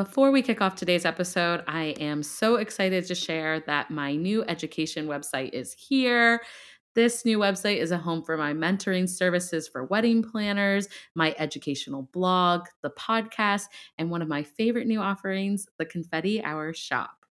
Before we kick off today's episode, I am so excited to share that my new education website is here. This new website is a home for my mentoring services for wedding planners, my educational blog, the podcast, and one of my favorite new offerings, the Confetti Hour Shop.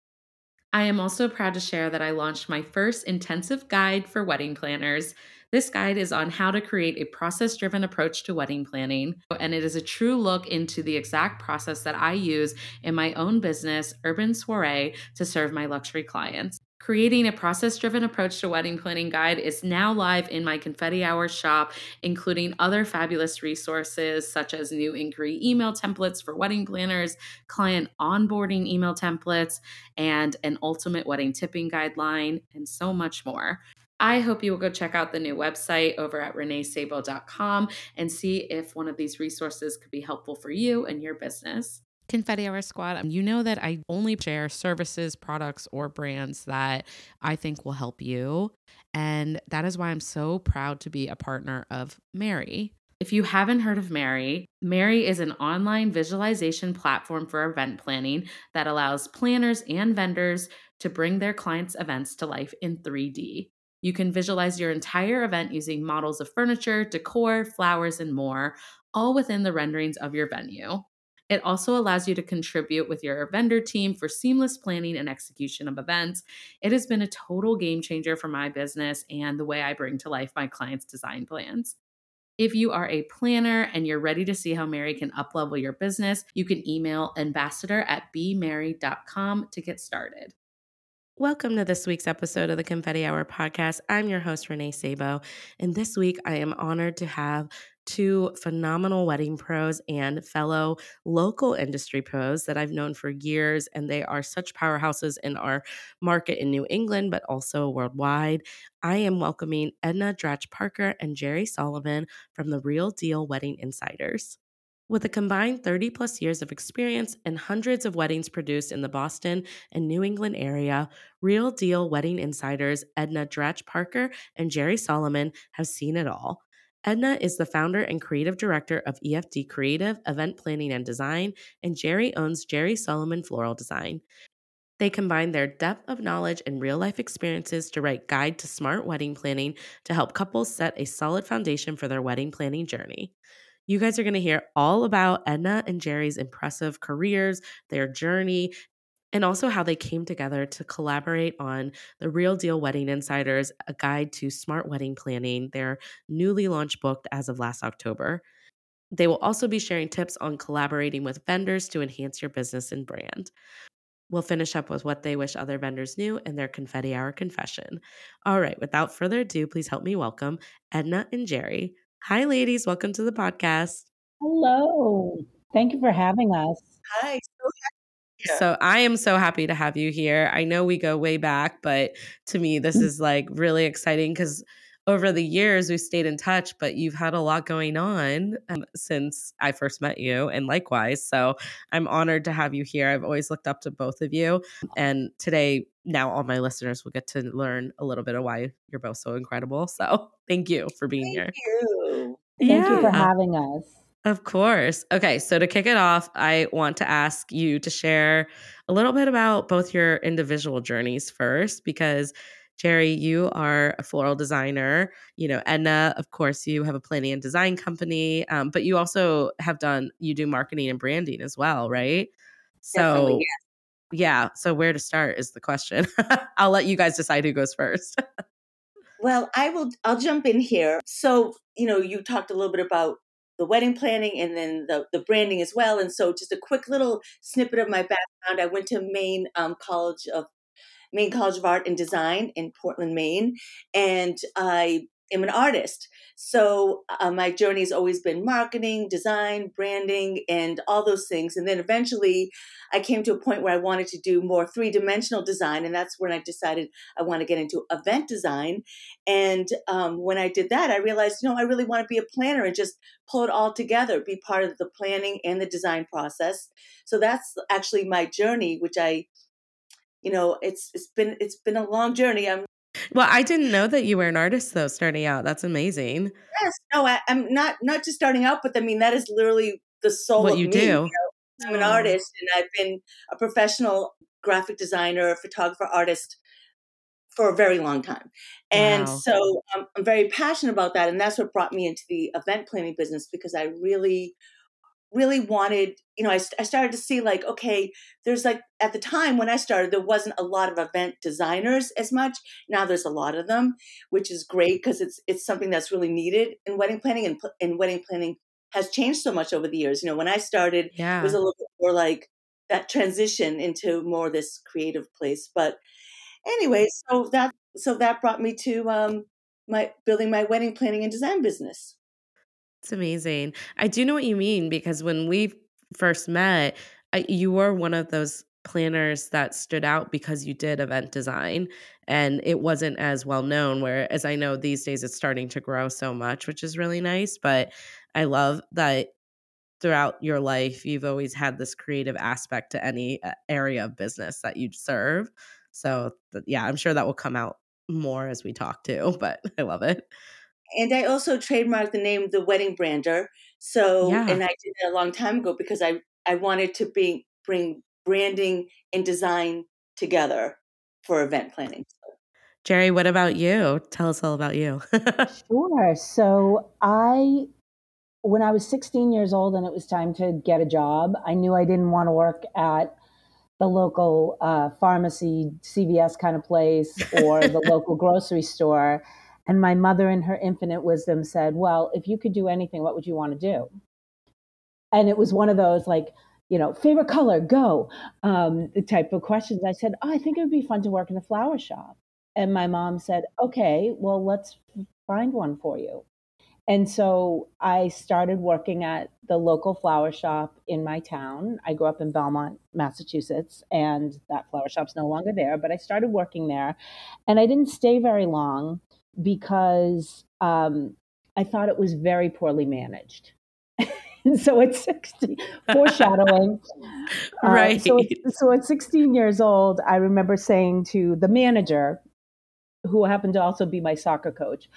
I am also proud to share that I launched my first intensive guide for wedding planners. This guide is on how to create a process driven approach to wedding planning, and it is a true look into the exact process that I use in my own business, Urban Soiree, to serve my luxury clients. Creating a process driven approach to wedding planning guide is now live in my Confetti Hour shop, including other fabulous resources such as new inquiry email templates for wedding planners, client onboarding email templates, and an ultimate wedding tipping guideline, and so much more. I hope you will go check out the new website over at reneesabo.com and see if one of these resources could be helpful for you and your business. Confetti Hour Squad, you know that I only share services, products, or brands that I think will help you. And that is why I'm so proud to be a partner of Maree. If you haven't heard of Maree, Maree is an online visualization platform for event planning that allows planners and vendors to bring their clients' events to life in 3D. You can visualize your entire event using models of furniture, decor, flowers, and more, all within the renderings of your venue. It also allows you to contribute with your vendor team for seamless planning and execution of events. It has been a total game changer for my business and the way I bring to life my clients' design plans. If you are a planner and you're ready to see how Maree can uplevel your business, you can email ambassador at bymaree.com to get started. Welcome to this week's episode of the Confetti Hour podcast. I'm your host, Renee Sabo. And this week, I am honored to have two phenomenal wedding pros and fellow local industry pros that I've known for years. And they are such powerhouses in our market in New England, but also worldwide. I am welcoming Edna Dratch Parker and Jeri Solomon from the Real Deal Wedding Insiders. With a combined 30 plus years of experience and hundreds of weddings produced in the Boston and New England area, Real Deal Wedding Insiders Edna Dratch Parker and Jeri Solomon have seen it all. Edna is the founder and creative director of EFD Creative, Event Planning and Design, and Jeri owns Jeri Solomon Floral Design. They combine their depth of knowledge and real life experiences to write Guide to Smart Wedding Planning to help couples set a solid foundation for their wedding planning journey. You guys are going to hear all about Edna and Jeri's impressive careers, their journey, and also how they came together to collaborate on the Real Deal Wedding Insiders, a guide to smart wedding planning, their newly launched book as of last October. They will also be sharing tips on collaborating with vendors to enhance your business and brand. We'll finish up with what they wish other vendors knew and their confetti hour confession. All right, without further ado, please help me welcome Edna and Jeri. Hi, ladies. Welcome to the podcast. Hello. Thank you for having us. Hi. So. So I am so happy to have you here. I know we go way back, but to me, this mm. is like really exciting because over the years we've stayed in touch, but you've had a lot going on um, since I first met you, and likewise. So I'm honored to have you here. I've always looked up to both of you, and today, now all my listeners will get to learn a little bit of why you're both so incredible. So thank you for being here. Thank here. you. Thank you for having us. Of course. Okay, so to kick it off, I want to ask you to share a little bit about both your individual journeys first, because Jeri, you are a floral designer. You know, Edna, of course, you have a planning and design company, um, but you also have done, you do marketing and branding as well, right? So, yes. yeah. So, where to start is the question. I'll let you guys decide who goes first. Well, I will. I'll jump in here. So, you know, you talked a little bit about the wedding planning and then the, the branding as well. And so, just a quick little snippet of my background. I went to Maine um, College of Maine College of Art and Design in Portland, Maine, and I am an artist. So uh, my journey has always been marketing, design, branding, and all those things. And then eventually I came to a point where I wanted to do more three dimensional design. And that's when I decided I want to get into event design. And um, when I did that, I realized, you know, I really want to be a planner and just pull it all together, be part of the planning and the design process. So that's actually my journey, which I you know it's it's been it's been a long journey i'm well, I didn't know that you were an artist though, starting out. That's amazing. Yes, no, I, am not not just starting out, but I mean that is literally the soul what of you me. do. You know? I'm an artist, and I've been a professional graphic designer, photographer, artist for a very long time, and Wow. so um, I'm very passionate about that, and that's what brought me into the event planning business because I really really wanted you know I, I started to see like okay there's like at the time when i started there wasn't a lot of event designers as much. Now there's a lot of them which is great because it's it's something that's really needed in wedding planning and, and wedding planning has changed so much over the years. You know when i started yeah. it was a little bit more like that transition into more this creative place but anyway so that so that brought me to um my building my wedding planning and design business It's amazing. I do know what you mean because when we first met, I, you were one of those planners that stood out because you did event design and it wasn't as well known. Whereas I know these days it's starting to grow so much, which is really nice. But I love that throughout your life, you've always had this creative aspect to any uh, area of business that you serve. So, yeah, I'm sure that will come out more as we talk too, but I love it. And I also trademarked the name the Wedding Brander. So, Yeah. and I did that a long time ago because I I wanted to bring bring branding and design together for event planning. Jeri, what about you? Tell us all about you. Sure. So I, when I was 16 years old and it was time to get a job, I knew I didn't want to work at the local uh, pharmacy, CVS kind of place, or the local grocery store. And my mother, in her infinite wisdom, said, Well, if you could do anything, what would you want to do? And it was one of those like, you know, favorite color, go, um, the type of questions. I said, Oh, I think it would be fun to work in a flower shop. And my mom said, Okay, well, let's find one for you. And so I started working at the local flower shop in my town. I grew up in Belmont, Massachusetts, and that flower shop's no longer there, but I started working there. And I didn't stay very long because um, I thought it was very poorly managed. So at 16, foreshadowing. Uh, right. so, so at 16 years old, I remember saying to the manager, who happened to also be my soccer coach,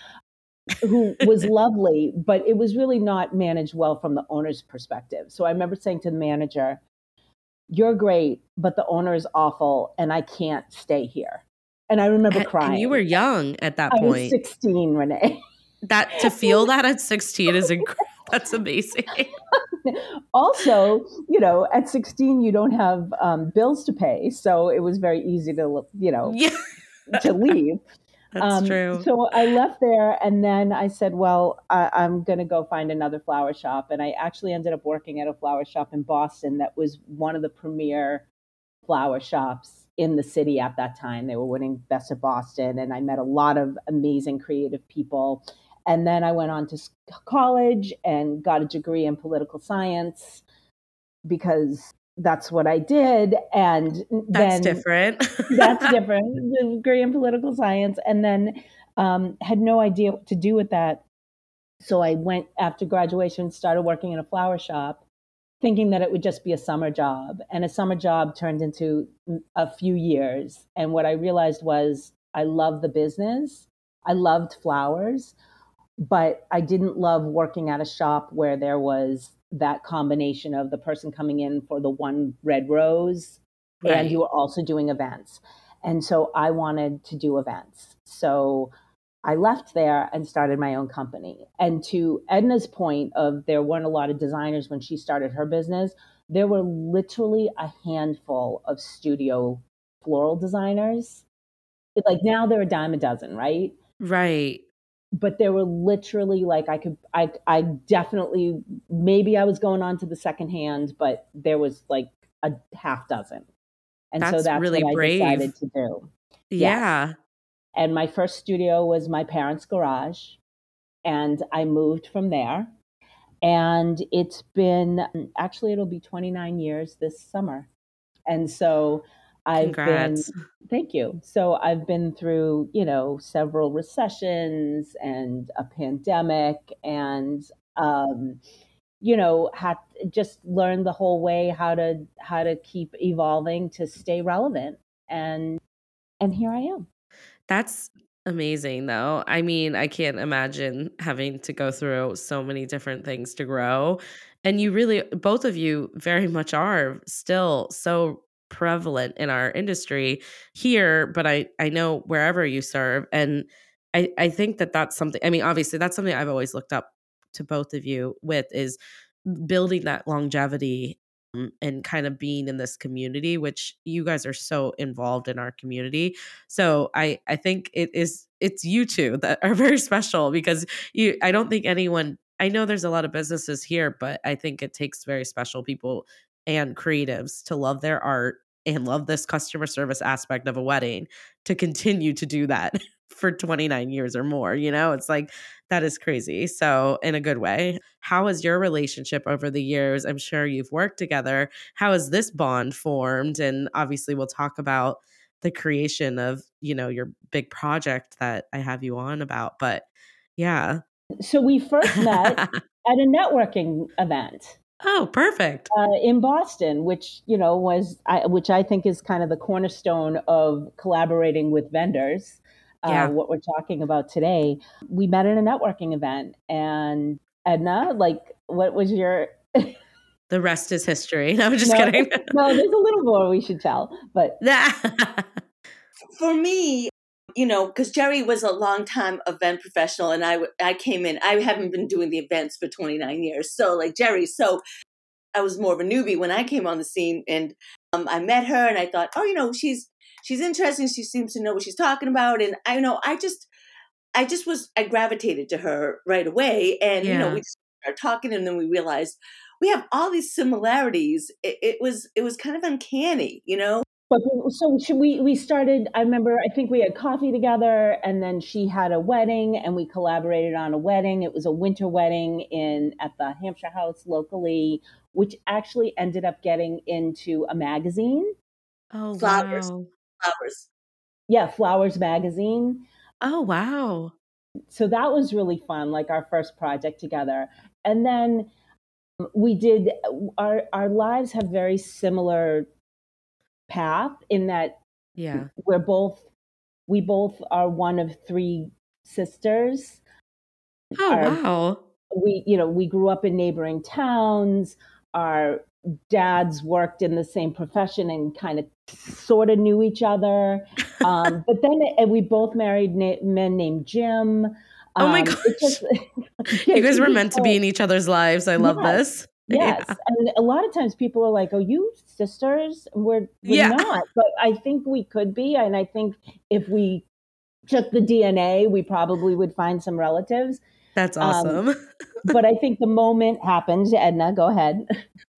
who was lovely, but it was really not managed well from the owner's perspective. So I remember saying to the manager, You're great, but the owner is awful and I can't stay here. And I remember and, crying. and you were young at that I was point. 16, Renee. That to feel that at 16 is incredible. That's amazing. also, you know, at 16, you don't have um, bills to pay. So it was very easy to, you know, Yeah, to leave. that's Um, true. So I left there, and then I said, "Well, I, I'm going to go find another flower shop." And I actually ended up working at a flower shop in Boston that was one of the premier flower shops in the city at that time. They were winning Best of Boston, and I met a lot of amazing creative people. And then I went on to college and got a degree in political science because that's what I did. And That's then different. that's different. Degree in political science, and then um, had no idea what to do with that. So I went after graduation, started working in a flower shop, thinking that it would just be a summer job. And a summer job turned into a few years. And what I realized was I loved the business, I loved flowers, but I didn't love working at a shop where there was that combination of the person coming in for the one red rose and you were also doing events. And so I wanted to do events. So I left there and started my own company. And to Edna's point of there weren't a lot of designers when she started her business, there were literally a handful of studio floral designers. It- Like now they're a dime a dozen, right? right. but there were literally like I could I I definitely maybe I was going on to the second hand, but there was like a half dozen. And so That's that's really what I brave. decided to do. Yeah. And my first studio was my parents' garage. and I moved from there. And it's been actually, it'll be 29 years this summer. And so I've Congrats. been, thank you. So I've been through, you know, several recessions and a pandemic and, um, you know, had just learned the whole way how to how to keep evolving to stay relevant. And and here I am. That's amazing, though. I mean, I can't imagine having to go through so many different things to grow. And you really, both of you, very much are still so prevalent in our industry here, but I I know wherever you serve, and I I think that that's something. I mean, obviously, that's something I've always looked up to both of you with is building that longevity Um, and kind of being in this community which you guys are so involved in our community. So i i think it is it's you two that are very special because you i don't think anyone i know there's a lot of businesses here but i think it takes very special people and creatives to love their art and love this customer service aspect of a wedding to continue to do that for 29 years or more you know? It's like that is crazy. So in a good way how has your relationship over the years i'm sure you've worked together how has this bond formed? And obviously we'll talk about the creation of you know your big project that i have you on about but yeah. So we first met at a networking event oh perfect uh, in Boston, which you know was I, which I think is kind of the cornerstone of collaborating with vendors. Uh, Yeah. What we're talking about today, we met at a networking event, and Edna, like, what was your? the rest is history no, i'm just no, kidding no, there's a little more we should tell, but For me, you know, because Jeri was a long time event professional, and I I came in. I haven't been doing the events for 29 years, so like Jeri, so I was more of a newbie when I came on the scene, and um, I met her, and I thought, oh, you know, she's she's interesting. She seems to know what she's talking about, and I know I just I just was I gravitated to her right away, and you know, we just started talking, and then we realized we have all these similarities. It, it was it was kind of uncanny, you know. But so should we we started I remember I think we had coffee together and then she had a wedding and we collaborated on a wedding. It was a winter wedding in at the Hampshire House locally, which actually ended up getting into a magazine. oh Flowers. wow Flowers. Yeah, Flowers magazine. oh wow So that was really fun, like our first project together. And then we did our our lives have very similar path in that yeah. we're both we both are one of three sisters. Oh Our- wow. we you know we grew up in neighboring towns. Our dads worked in the same profession and kind of sort of knew each other. Um, but then and we both married na- men named jim. Oh my gosh it just- you guys were meant to be in each other's lives. I love Yes. this Yes, Yeah. and a lot of times people are like, "Oh, you sisters?" We're, we're Yeah. not, but I think we could be, and I think if we took the DNA, we probably would find some relatives. that's Um, awesome but I think the moment happened. Edna, go ahead.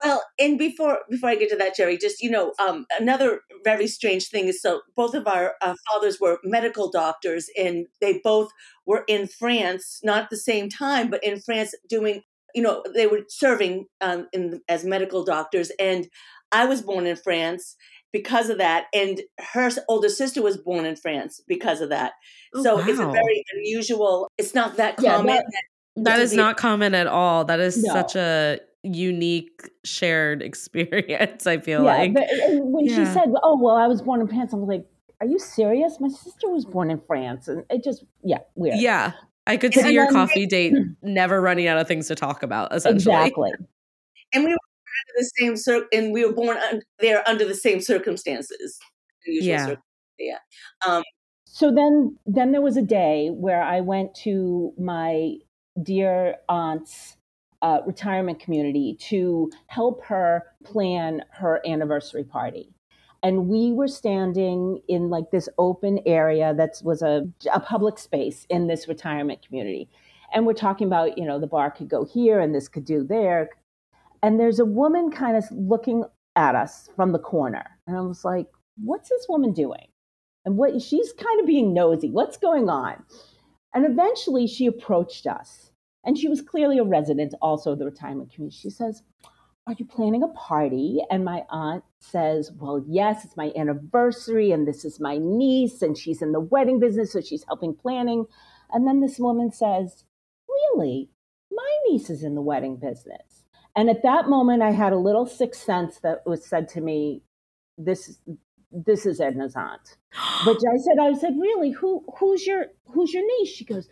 Well, and before before I get to that, Jeri, just you know, um, another very strange thing is so both of our uh, fathers were medical doctors, and they both were in France, not at the same time, but in France doing, you know, they were serving um, in as medical doctors, and I was born in France because of that, and her older sister was born in France because of that. Oh, so it's a very unusual. It's not that common. that- that to is not common at all that is No. such a unique shared experience i feel yeah, like but when she said, "Oh, well, I was born in France," I was like, "Are you serious? My sister was born in France," and it just, yeah, weird. yeah i could And see your then- coffee date never running out of things to talk about essentially exactly. and we were under the same cir- and we were born un- there under the same circumstances. usual Yeah. cir- yeah. Um, So then, then there was a day where I went to my dear aunt's uh, retirement community to help her plan her anniversary party. And we were standing in like this open area that was a, a public space in this retirement community. And we're talking about, you know, the bar could go here and this could do there. And there's a woman kind of looking at us from the corner. And I was like, what's this woman doing? and what she's kind of being nosy. What's going on? And eventually she approached us. And she was clearly a resident also of the retirement community. She says, Are you planning a party? And my aunt says, Well, yes, it's my anniversary, and this is my niece, and she's in the wedding business, so she's helping planning. And then this woman says, Really? My niece is in the wedding business. And at that moment, I had a little sixth sense that was said to me, This this is Edna's aunt. But I said, I said, really, who who's your who's your niece? She goes,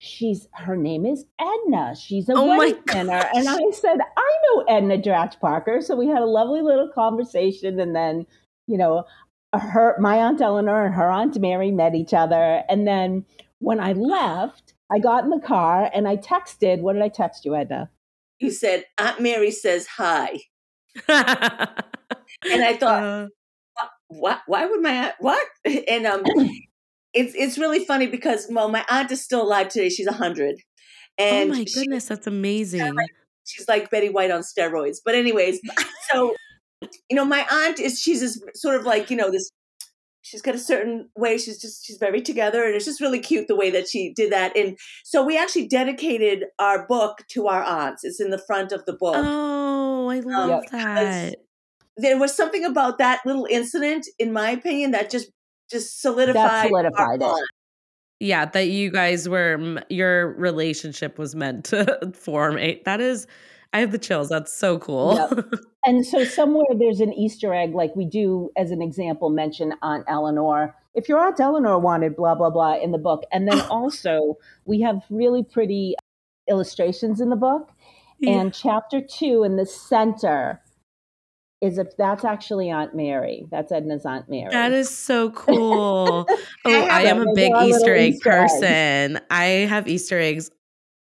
she's her name is Edna. She's a Oh wedding planner. And I said, I know Edna Dratch Parker. So we had a lovely little conversation, and then, you know, her my aunt Eleanor and her aunt Mary met each other. And then when I left, I got in the car and I texted. What did I text you, Edna? You said Aunt Mary says hi, and I thought, Uh, what? Why would my aunt? What? And um, it's it's really funny because well, my aunt is still alive today. She's a hundred, oh and my she- goodness, that's amazing. she's like Betty White on steroids. But anyways, so you know, my aunt is she's this sort of like you know this. She's got a certain way. She's just she's very together, and it's just really cute the way that she did that. And so we actually dedicated our book to our aunts. It's in the front of the book. Oh, I um, love Yep. that. there was something about that little incident, in my opinion, that just just solidified. solidified our it. Yeah, that you guys were your relationship was meant to form. A, that is, I have the chills. That's so cool. And so somewhere there's an Easter egg, like we do, as an example, mention Aunt Eleanor. If your Aunt Eleanor wanted blah, blah, blah in the book. And then also we have really pretty illustrations in the book. Yeah. And chapter two in the center is if that's actually Aunt Mary. That's Edna's Aunt Mary. That is so cool. oh, have I am a big Easter egg Easter eggs. person. I have Easter eggs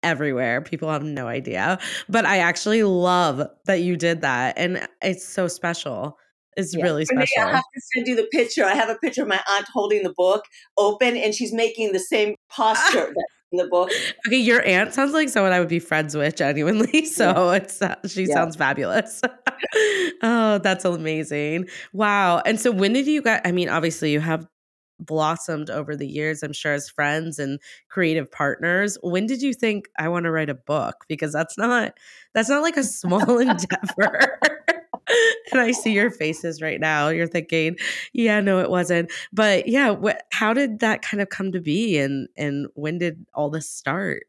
everywhere. People have no idea. But I actually love that you did that. And it's so special. It's Yeah. really Renee, special. I have to send you the picture. I have a picture of my aunt holding the book open, and she's making the same posture that's in the book. Okay, your aunt sounds like someone I would be friends with genuinely. So it's uh, she Yeah. sounds fabulous. oh, that's amazing. Wow. And so when did you get I mean, obviously you have blossomed over the years, I'm sure as friends and creative partners. When did you think I want to write a book? Because that's not that's not like a small endeavor. and I see your faces right now. You're thinking, yeah, no, it wasn't. But yeah, what, how did that kind of come to be, and and when did all this start?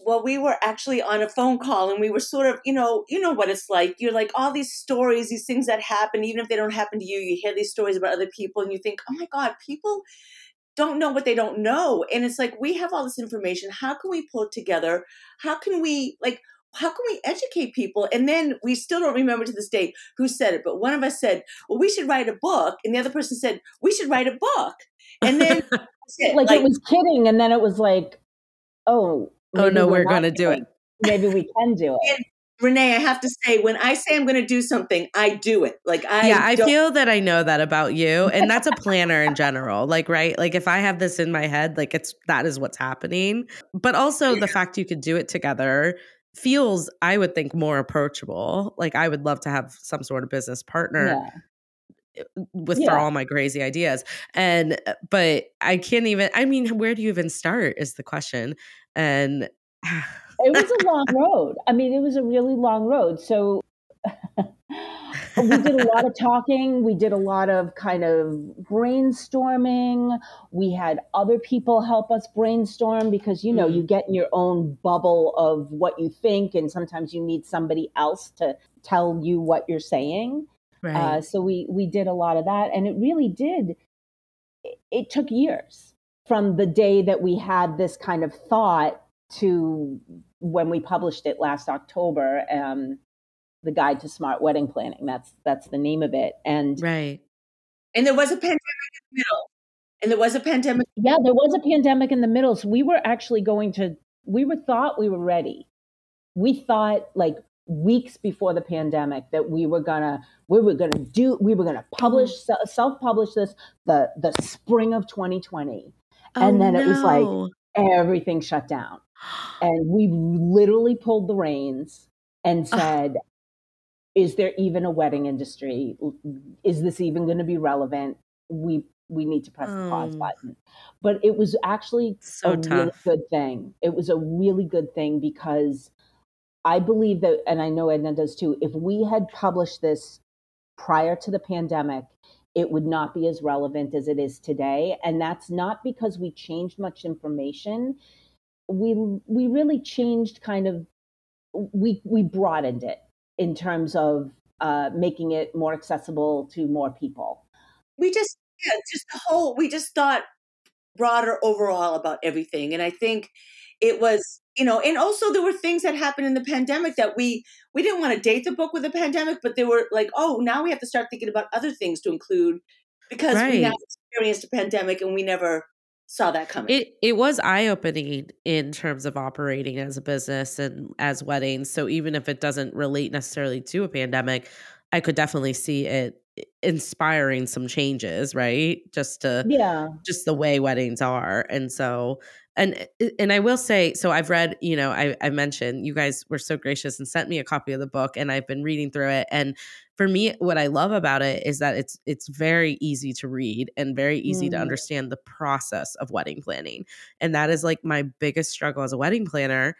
Well, we were actually on a phone call, and we were sort of, you know, you know what it's like. You're like all these stories, these things that happen, even if they don't happen to you. You hear these stories about other people, and you think, oh my god, people don't know what they don't know. And it's like we have all this information. How can we pull it together? How can we like? How can we educate people? And then we still don't remember to this day who said it, but one of us said, "Well, we should write a book," and the other person said, "We should write a book." And then it. like, it was kidding. And then it was like, oh, Oh, no, we're not gonna do it. Maybe we can do it. Renee, I have to say, when I say I'm going to do something, I do it. Like I, yeah, I feel that I know that about you. And that's a planner in general. Like, right? Like if I have this in my head, like it's that is what's happening. But also the fact you could do it together feels, I would think, more approachable. Like I would love to have some sort of business partner Yeah. with for all my crazy ideas. And uh, but I can't even I mean, where do you even start is the question. And It was a long road. I mean, it was a really long road. So we did a lot of talking. We did a lot of kind of brainstorming. We had other people help us brainstorm because, you know, Mm. you get in your own bubble of what you think, and sometimes you need somebody else to tell you what you're saying. right. Uh, so we we did a lot of that, and it really did. It, it took years from the day that we had this kind of thought to when we published it last October. Um, the Guide to Smart Wedding Planning. That's that's the name of it. And right. and there was a pandemic in the middle, and there was a pandemic. yeah, there was a pandemic in the middle, so we were actually going to. We were thought we were ready. We thought like weeks before the pandemic that we were gonna we were gonna do we were gonna publish mm. self publish this the the spring of 2020 And then it was like- everything shut down and we literally pulled the reins and said is there even a wedding industry is this even going to be relevant we we need to press the pause Oh. button. But it was actually So a really good thing. It was a really good thing because I believe that, and I know Edna does too, if we had published this prior to the pandemic, it would not be as relevant as it is today. And that's not because we changed much information. We we really changed kind of we we broadened it in terms of uh, making it more accessible to more people. we just yeah just the whole we just thought broader overall about everything and i think it was you know and also there were things that happened in the pandemic that we we didn't want to date the book with the pandemic but they were like oh now we have to start thinking about other things to include because we now experienced a pandemic and we never saw that coming It it was eye opening in terms of operating as a business and as weddings. So even if it doesn't relate necessarily to a pandemic, I could definitely see it inspiring some changes, right? Just to Yeah, just the way weddings are. And so and eh, eh, and I will say, so I've read, you know, I, I mentioned you guys were so gracious and sent me a copy of the book and I've been reading through it. And for me, what I love about it is that it's it's very easy to read and very easy to Mm. understand the process of wedding planning. And that is like my biggest struggle as a wedding planner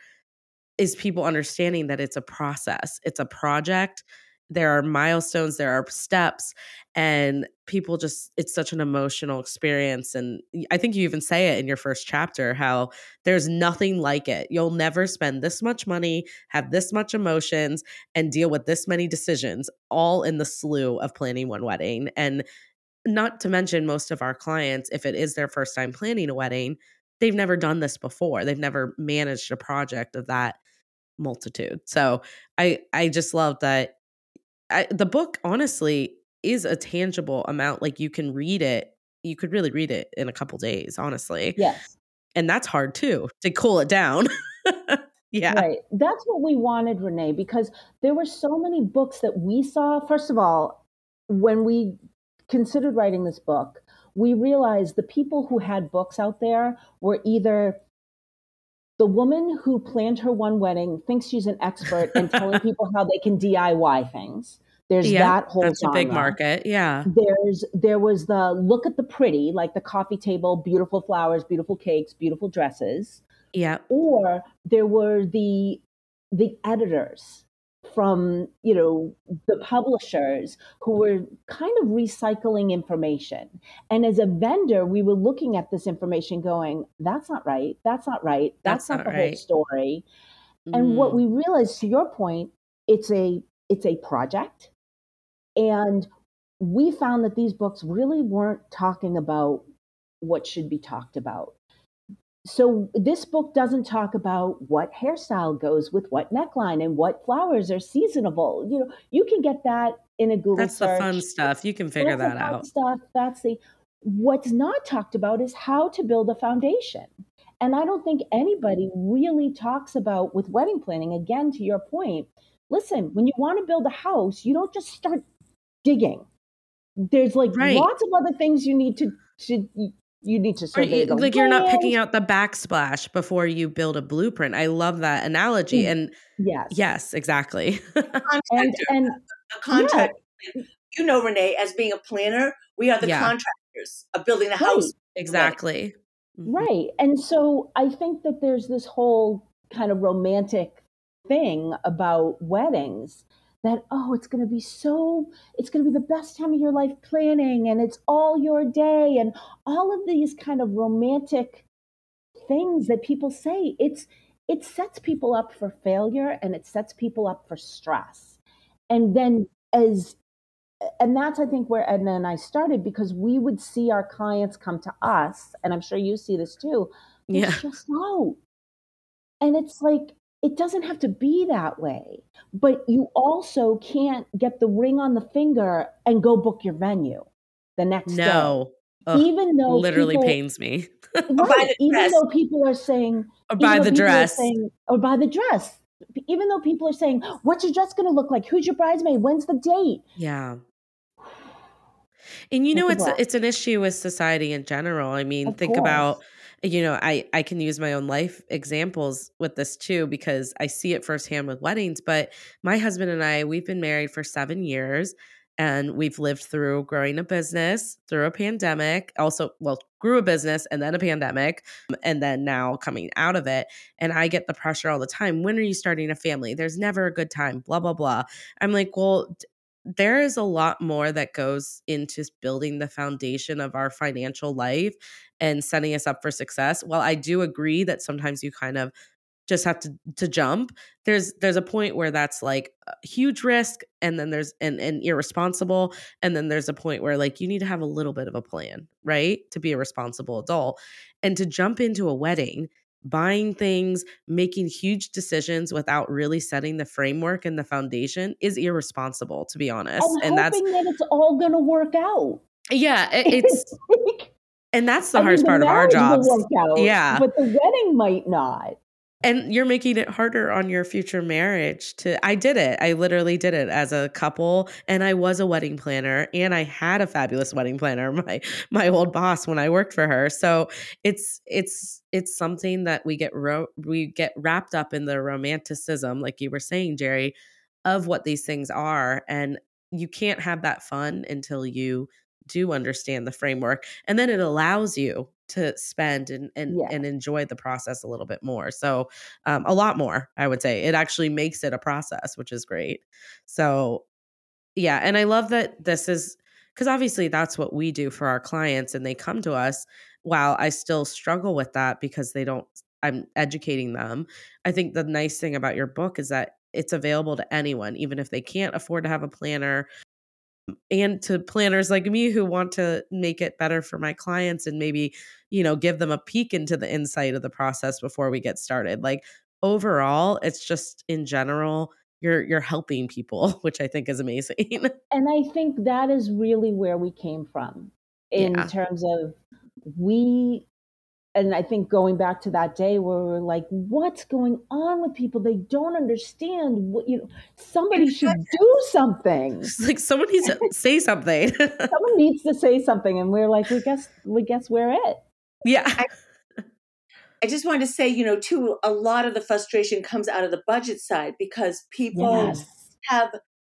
is people understanding that it's a process, it's a project. There are milestones, there are steps, and people just, it's such an emotional experience. And i think you even say it in your first chapter how there's nothing like it. You'll never spend this much money, have this much emotions, and deal with this many decisions all in the slew of planning one wedding. And not to mention, most of our clients, if it is their first time planning a wedding, they've never done this before. They've never managed a project of that multitude. So I I just love that I, the book honestly is a tangible amount like you can read it you could really read it in a couple days honestly yes. and that's hard too to cool it down yeah Right. That's what we wanted, Renee, because there were so many books that we saw. First of all, when we considered writing this book, we realized the people who had books out there were either the woman who planned her one wedding thinks she's an expert and telling people how they can DIY things. There's yeah that whole that's a big market yeah. There's there was the look at the pretty, like the coffee table, beautiful flowers, beautiful cakes, beautiful dresses. Yeah or there were the the editors from you know the publishers who were kind of recycling information. And as a vendor we were looking at this information going that's not right. That's not right. That's, That's not, not the right. whole story. And what Mm, we realized to your point it's a it's a project. And we found that these books really weren't talking about what should be talked about so this book doesn't talk about what hairstyle goes with what neckline and what flowers are seasonable. You know you can get that in a google that's the fun stuff. You can figure that's the that fun out. stuff. That's the what's not talked about is how to build a foundation. And i don't think anybody really talks about with wedding planning again to your point listen when you want to build a house you don't just start digging. There's like Right. lots of other things you need to, to you need to survey you- the like you're not picking out the backsplash before you build a blueprint i love that analogy Mm. and yes yes exactly and contractor and a contractor you know renee as being a planner we are the Yeah. contractors of building the Right. house exactly Mhm. Right. And so I think that there's this whole kind of romantic thing about weddings that, oh, it's going to be so, it's going to be the best time of your life planning and it's all your day and all of these kind of romantic things that people say. It's, it sets people up for failure and it sets people up for stress. And then as and that's I think where Edna and I started because we would see our clients come to us, and I'm sure you see this too. Yeah just out, and it's like it doesn't have to be that way. But you also can't get the ring on the finger and go book your venue the next no day, Ugh, even though literally people, pains me Right, even dress. though people are saying or buy the dress saying, or buy the dress. Even though people are saying, "What's your dress going to look like? Who's your bridesmaid? When's the date?" yeah and you know it's breath. it's an issue with society in general i mean Of think about course. You know i i can use my own life examples with this too because i see it firsthand with weddings but my husband and i we've been married for seven years and we've lived through growing a business, through a pandemic, also, well, grew a business and then a pandemic, and then now coming out of it. And I get the pressure all the time. When are you starting a family? There's never a good time, blah, blah, blah. I'm like, well, there is a lot more that goes into building the foundation of our financial life and setting us up for success. While I do agree that sometimes you kind of just have to to jump there's there's a point where that's like a huge risk and then there's and, and irresponsible and then there's a point where like you need to have a little bit of a plan right to be a responsible adult and to jump into a wedding buying things making huge decisions without really setting the framework and the foundation is irresponsible to be honest I'm and that's that it's all going to work out yeah it, it's and that's the I hardest mean, part the of our jobs out, yeah but the wedding might not and you're making it harder on your future marriage to I did it. I literally did it as a couple and I was a wedding planner and I had a fabulous wedding planner, my my old boss when I worked for her. So it's it's it's something that we get ro- we get wrapped up in the romanticism like you were saying Jeri of what these things are and you can't have that fun until you do understand the framework and then it allows you to spend and and, Yeah. and enjoy the process a little bit more so um, a lot more i would say. It actually makes it a process which is great. So yeah and i love that this is because obviously that's what we do for our clients and they come to us while i still struggle with that because they don't i'm educating them. I think the nice thing about your book is that it's available to anyone even if they can't afford to have a planner and to planners like me who want to make it better for my clients and maybe you know give them a peek into the insight of the process before we get started like overall it's just in general you're you're helping people which i think is amazing and I think that is really where we came from in Yeah. terms of we and I think going back to that day where we're like, what's going on with people? They don't understand what you know. Somebody should do something. it's like someone needs to say something Someone needs to say something, and we're like, we guess, we guess we're it. yeah I just wanted to say, you know, too, a lot of the frustration comes out of the budget side because people have,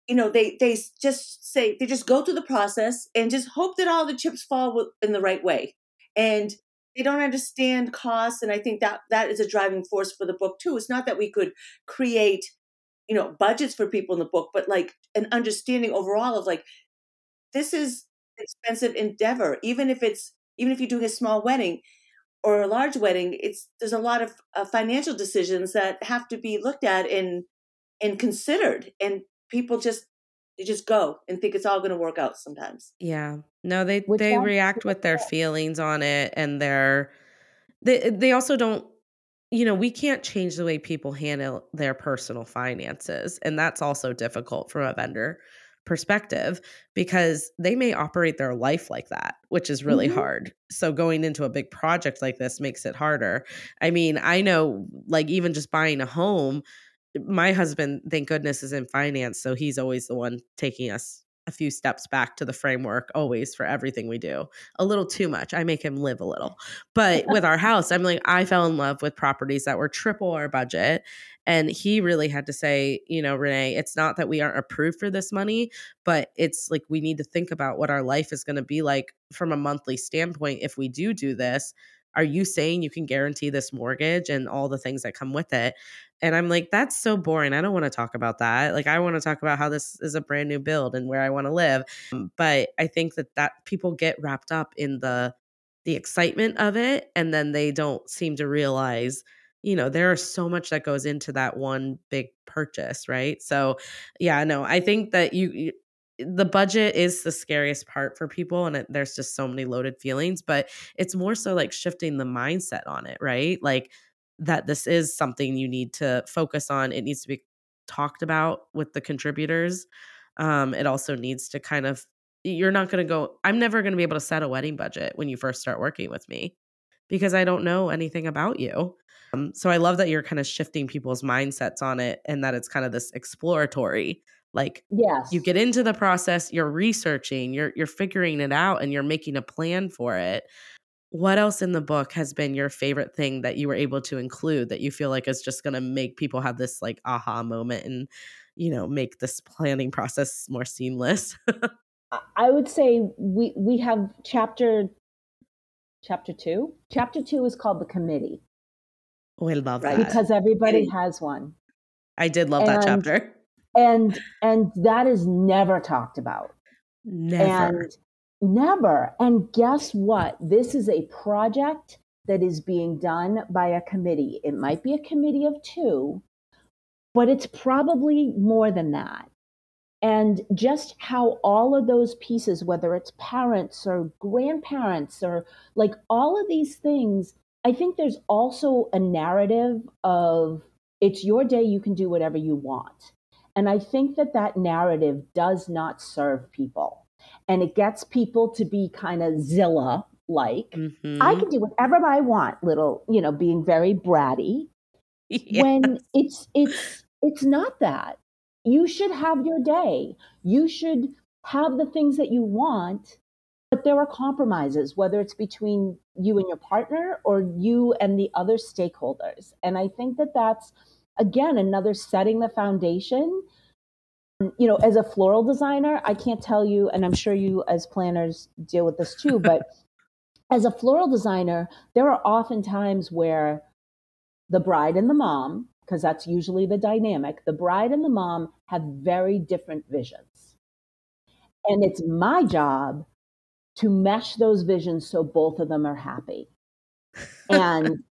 you know, they they just say they just go through the process and just hope that all the chips fall in the right way, and they don't understand costs. And I think that that is a driving force for the book too. It's not that we could create, you know, budgets for people in the book, but like an understanding overall of like this is expensive endeavor, even if it's even if you're doing a small wedding or a large wedding, it's there's a lot of uh, financial decisions that have to be looked at and and considered, and people just they just go and think it's all going to work out sometimes. Yeah. No, they Which they react with their feelings on it and their they they also don't you know, we can't change the way people handle their personal finances and that's also difficult from a vendor perspective because they may operate their life like that, which is really Mhm. hard. So going into a big project like this makes it harder. I mean, I know like even just buying a home my husband, thank goodness, is in finance. So he's always the one taking us a few steps back to the framework, always for everything we do. A little too much. I make him live a little. But with our house, I'm like, I fell in love with properties that were triple our budget. And he really had to say, you know, Renee, it's not that we aren't approved for this money, but it's like we need to think about what our life is going to be like from a monthly standpoint if we do do this. Are you saying you can guarantee this mortgage and all the things that come with it? And I'm like, that's so boring. I don't want to talk about that. Like, I want to talk about how this is a brand new build and where I want to live. Um, But I think that that people get wrapped up in the the excitement of it, and then they don't seem to realize, you know, there is so much that goes into that one big purchase, right? So, yeah, no, I think that you. you the budget is the scariest part for people and it, there's just so many loaded feelings but it's more so like shifting the mindset on it right like that this is something you need to focus on. It needs to be talked about with the contributors. Um, it also needs to kind of, you're not going to go, I'm never going to be able to set a wedding budget when you first start working with me because I don't know anything about you. Um, so I love that you're kind of shifting people's mindsets on it and that it's kind of this exploratory. Like Yes. you get into the process, you're researching, you're you're figuring it out and you're making a plan for it what else in the book has been your favorite thing that you were able to include that you feel like is just going to make people have this like aha moment and you know make this planning process more seamless I would say we we have chapter chapter two. Chapter two is called the committee. Oh, I love Right. that. Because everybody has one. I did love that chapter. And and that is never talked about. Never. And never. And guess what? This is a project that is being done by a committee. It might be a committee of two, but it's probably more than that. And just how all of those pieces, whether it's parents or grandparents or like all of these things, I think there's also a narrative of it's your day, you can do whatever you want. And I think that that narrative does not serve people. And it gets people to be kind of Zilla like. Mhm. I can do whatever I want, little, you know, being very bratty Yeah. when it's it's it's not that you should have your day you should have the things that you want but there are compromises whether it's between you and your partner or you and the other stakeholders and i think that that's again another setting the foundation you know as a floral designer i can't tell you and i'm sure you as planners deal with this too but as a floral designer there are often times where the bride and the mom, because that's usually the dynamic, the bride and the mom have very different visions. And it's my job to mesh those visions so both of them are happy. And,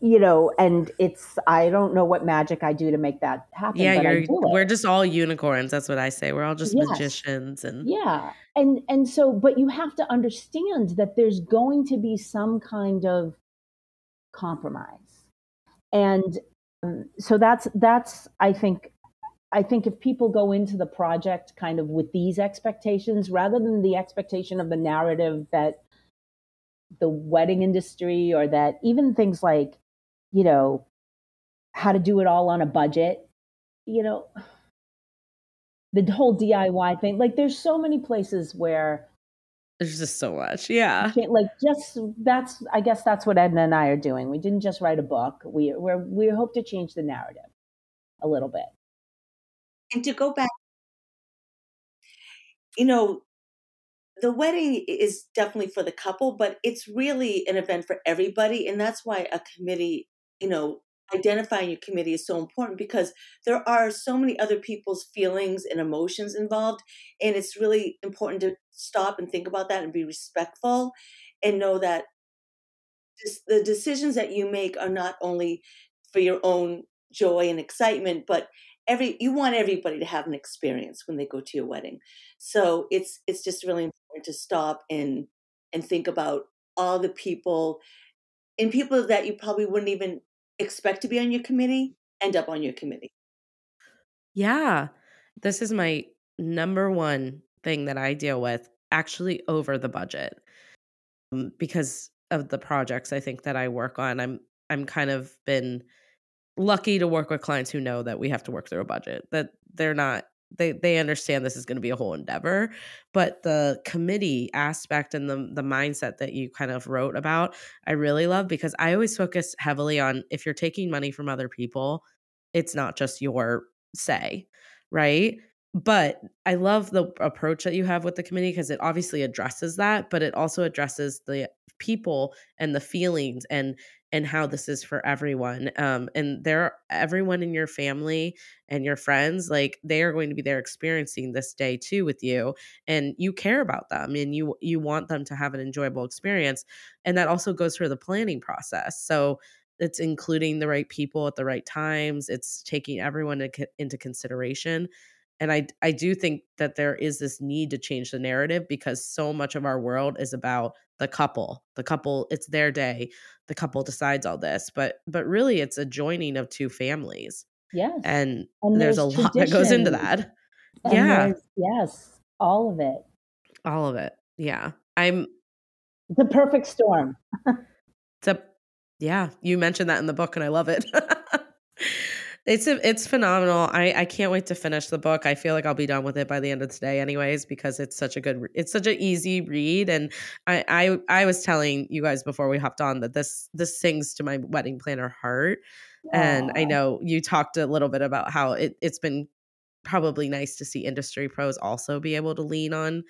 you know, and it's, I don't know what magic I do to make that happen. yeah, but you're do it. we're just all unicorns. That's what I say. We're all just Yes. magicians and Yeah. And and so but you have to understand that there's going to be some kind of compromise. And um, so that's that's I think I think if people go into the project kind of with these expectations rather than the expectation of the narrative that the wedding industry or that even things like you know how to do it all on a budget, you know, the whole DIY thing. Like there's so many places where there's just so much. Yeah. like just that's I guess that's what Edna and I are doing. We didn't just write a book. We we we hope to change the narrative a little bit. And to go back, you know, the wedding is definitely for the couple, but it's really an event for everybody. And that's why a committee, you know, identifying your committee is so important because there are so many other people's feelings and emotions involved. And it's really important to stop and think about that and be respectful and know that the decisions that you make are not only for your own joy and excitement, but every you want everybody to have an experience when they go to your wedding. So it's it's just really important to stop and and think about all the people and people that you probably wouldn't even expect to be on your committee end up on your committee. Yeah. This is my number one thing that I deal with actually over the budget. Um, because of the projects I think that I work on. I'm I'm kind of been lucky to work with clients who know that we have to work through a budget. That they're not they they understand this is going to be a whole endeavor, but the committee aspect and the the mindset that you kind of wrote about, I really love because I always focus heavily on if you're taking money from other people, it's not just your say, right? But I love the approach that you have with the committee because it obviously addresses that, but it also addresses the people and the feelings and and how this is for everyone. Um, and there everyone in your family and your friends, like they are going to be there experiencing this day too with you, and you care about them and you you want them to have an enjoyable experience, and that also goes for the planning process. So it's including the right people at the right times. It's taking everyone into consideration and I I do think that there is this need to change the narrative because so much of our world is about the couple. The couple, it's their day. The couple decides all this, but but really it's a joining of two families. Yes. And, And there's, a lot that goes into that. Yeah, Yes. All of it. all of it. Yeah. I'm The perfect storm. it's a yeah, you mentioned that in the book and I love it. It's a, it's phenomenal. I I can't wait to finish the book. I feel like I'll be done with it by the end of today, anyways, because it's such a good. It's such an easy read, and I I I was telling you guys before we hopped on that this this sings to my wedding planner heart, and I know you talked a little bit about how it it's been probably nice to see industry pros also be able to lean on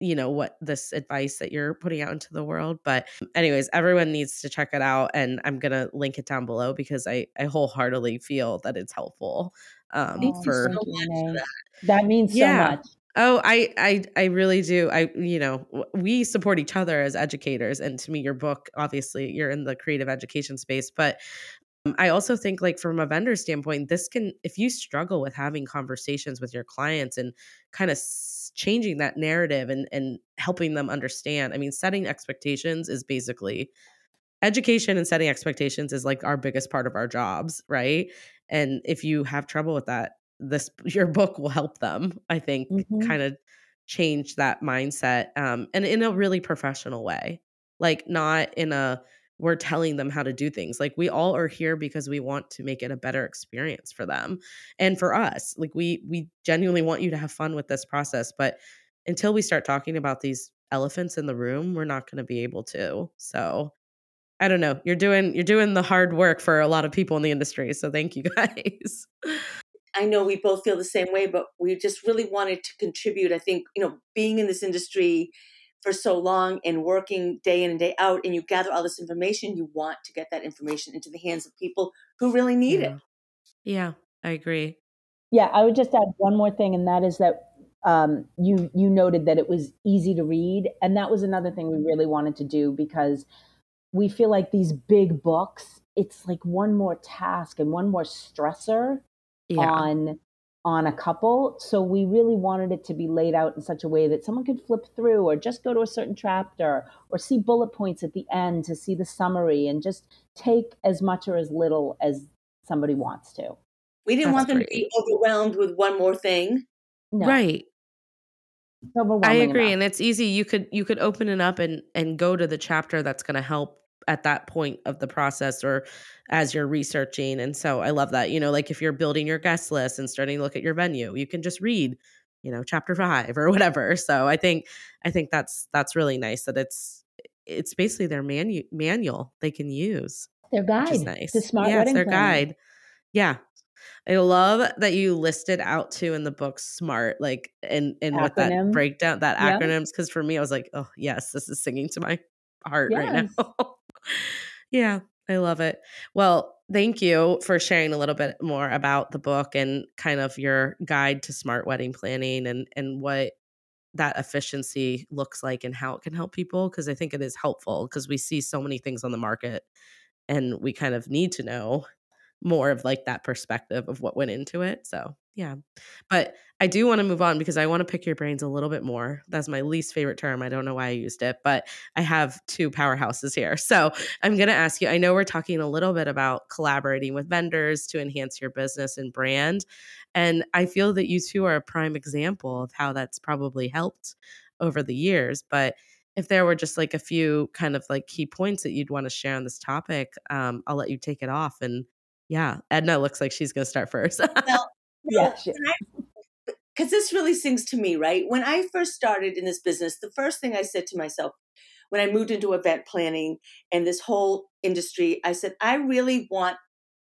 you know what this advice that you're putting out into the world but anyways everyone needs to check it out and i'm gonna link it down below because i i wholeheartedly feel that it's helpful um Oh, for thank you, Renee. That means so much. Oh, I, I, I really do. I, you know, we support each other as educators, and to me, your book, obviously, you're in the creative education space, but um, I also think, like from a vendor standpoint, this can, if you struggle with having conversations with your clients and kind of changing that narrative and and helping them understand. I mean, setting expectations is basically education and setting expectations is like our biggest part of our jobs, right? And if you have trouble with that, this your book will help them, I think, Mhm. kind of change that mindset um and in a really professional way. Like not in a we're telling them how to do things. Like we all are here because we want to make it a better experience for them and for us. Like we we genuinely want you to have fun with this process, but until we start talking about these elephants in the room, we're not going to be able to. So, I don't know. You're doing you're doing the hard work for a lot of people in the industry. So thank you guys. I know we both feel the same way, but we just really wanted to contribute. I think, you know, being in this industry for so long and working day in and day out, and you gather all this information, you want to get that information into the hands of people who really need yeah. it. Yeah, I agree. Yeah, I would just add one more thing, and that is that um, you you noted that it was easy to read, and that was another thing we really wanted to do because we feel like these big books, it's like one more task and one more stressor Yeah. on on a couple. So we really wanted it to be laid out in such a way that someone could flip through or just go to a certain chapter or see bullet points at the end to see the summary and just take as much or as little as somebody wants to. We didn't That's want them to be overwhelmed with one more thing. No, Right. I agree enough. and it's easy you could you could open it up and and go to the chapter that's going to help at that point of the process or as you're researching and so I love that. You know, like if you're building your guest list and starting to look at your venue, you can just read, you know, chapter 5 or whatever. So I think I think that's that's really nice that it's it's basically their manu- manual they can use. Their guide, nice. the smart yeah, wedding their planning. guide. Yeah. I love that you listed out too in the book SMART, like and and what that breakdown that acronyms. Because for me, I was like, oh yes, this is singing to my heart right now. Yeah, I love it. Well, thank you for sharing a little bit more about the book and kind of your guide to smart wedding planning and and what that efficiency looks like and how it can help people because I think it is helpful because we see so many things on the market and we kind of need to know more of like that perspective of what went into it. So, yeah. But I do want to move on because I want to pick your brains a little bit more. That's my least favorite term. I don't know why I used it, but I have two powerhouses here. So, I'm going to ask you I know we're talking a little bit about collaborating with vendors to enhance your business and brand. And I feel that you two are a prime example of how that's probably helped over the years. But if there were just like a few kind of like key points that you'd want to share on this topic, um, I'll let you take it off. And yeah, Edna looks like she's going to start first. Well, Yeah, because this really sings to me, right? When I first started in this business, the first thing I said to myself when I moved into event planning and this whole industry, I said, I really want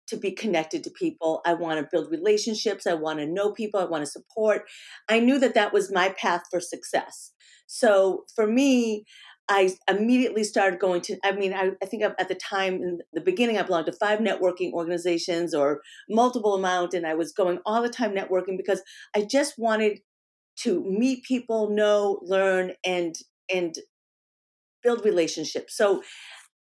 to be connected to people. I want to build relationships. I want to know people. I want to support. I knew that that was my path for success. So for me, I immediately started going to, I mean, I, I think at the time in the beginning, I belonged to five networking organizations or multiple amount, and I was going all the time networking because I just wanted to meet people, know, learn, and, and build relationships. So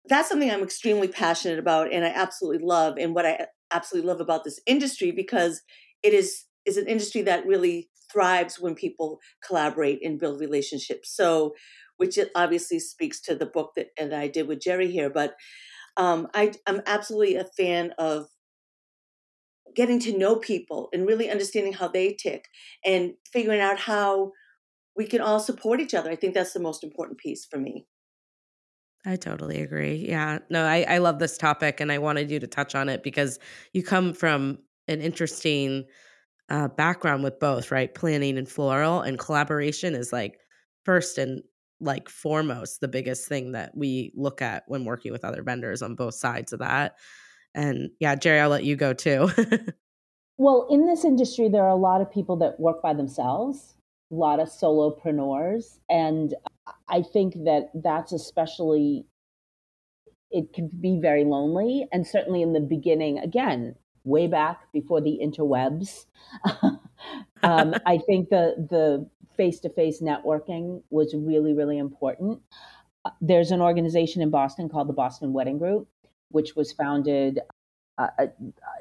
that's something I'm extremely passionate about and I absolutely love and what I absolutely love about this industry because it is is an industry that really thrives when people collaborate and build relationships. So which it obviously speaks to the book that, that I did with Jeri here, but um, I, I'm absolutely a fan of getting to know people and really understanding how they tick and figuring out how we can all support each other. I think that's the most important piece for me. I totally agree. Yeah. No, I, I love this topic and I wanted you to touch on it because you come from an interesting uh, background with both, right? Planning and floral and collaboration is like first and like foremost the biggest thing that we look at when working with other vendors on both sides of that. And yeah, Jeri, I'll let you go too. Well, in this industry, there are a lot of people that work by themselves, a lot of solopreneurs. And I think that that's especially, it can be very lonely. And certainly in the beginning, again, way back before the interwebs, um, I think the, the face-to-face networking was really, really important. There's an organization in Boston called the Boston Wedding Group, which was founded uh, uh,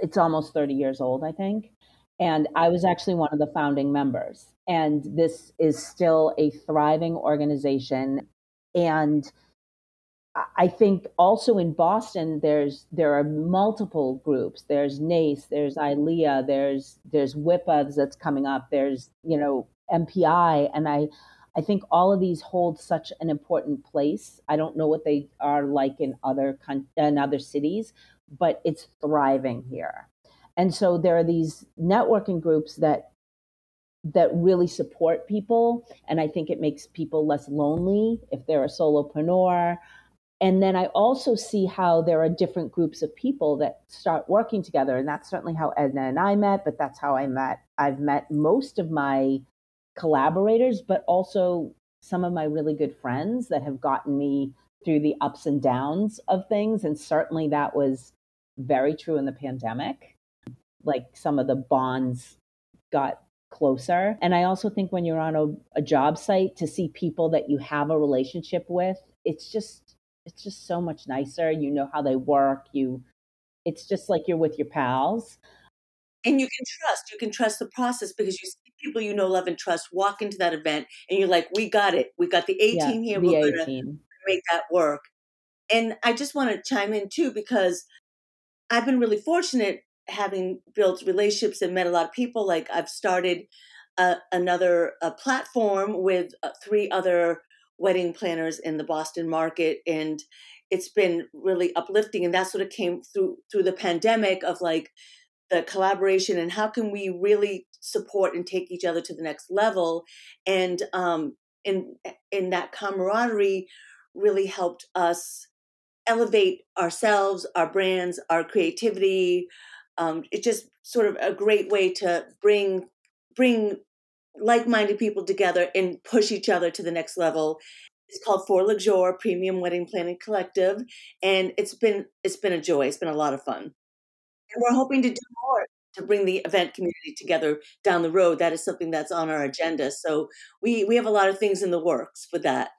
it's almost 30 years old, I think. And I was actually one of the founding members. And this is still a thriving organization. And I think also in Boston, there's there are multiple groups. There's NACE, there's ILEA, there's there's WIPA that's coming up. There's you know MPI, and I I think all of these hold such an important place. I don't know what they are like in other con- in other cities, but it's thriving here. And so there are these networking groups that that really support people and I think it makes people less lonely if they're a solopreneur. And then I also see how there are different groups of people that start working together. And that's certainly how Edna and I met, but that's how I met. I've met most of my collaborators, but also some of my really good friends that have gotten me through the ups and downs of things. And certainly that was very true in the pandemic. Like some of the bonds got closer. And I also think when you're on a, a job site to see people that you have a relationship with, it's just it's just so much nicer. You know how they work. You it's just like you're with your pals. And you can trust. You can trust the process because you people you know, love, and trust walk into that event and you're like, we got it. We got the 18 yeah, here. We're going to make that work. And I just want to chime in too because I've been really fortunate having built relationships and met a lot of people. Like I've started uh, another a platform with uh, three other wedding planners in the Boston market, and it's been really uplifting. And that sort of came through through the pandemic of like the collaboration and how can we really support and take each other to the next level. And um, that camaraderie really helped us elevate ourselves, our brands, our creativity. Um, it's just sort of a great way to bring bring like-minded people together and push each other to the next level. It's called For Lejour Premium Wedding Planning Collective, and it's been it's been a joy. It's been a lot of fun, and we're hoping to do more to bring the event community together down the road. That is something that's on our agenda. So we we have a lot of things in the works for that.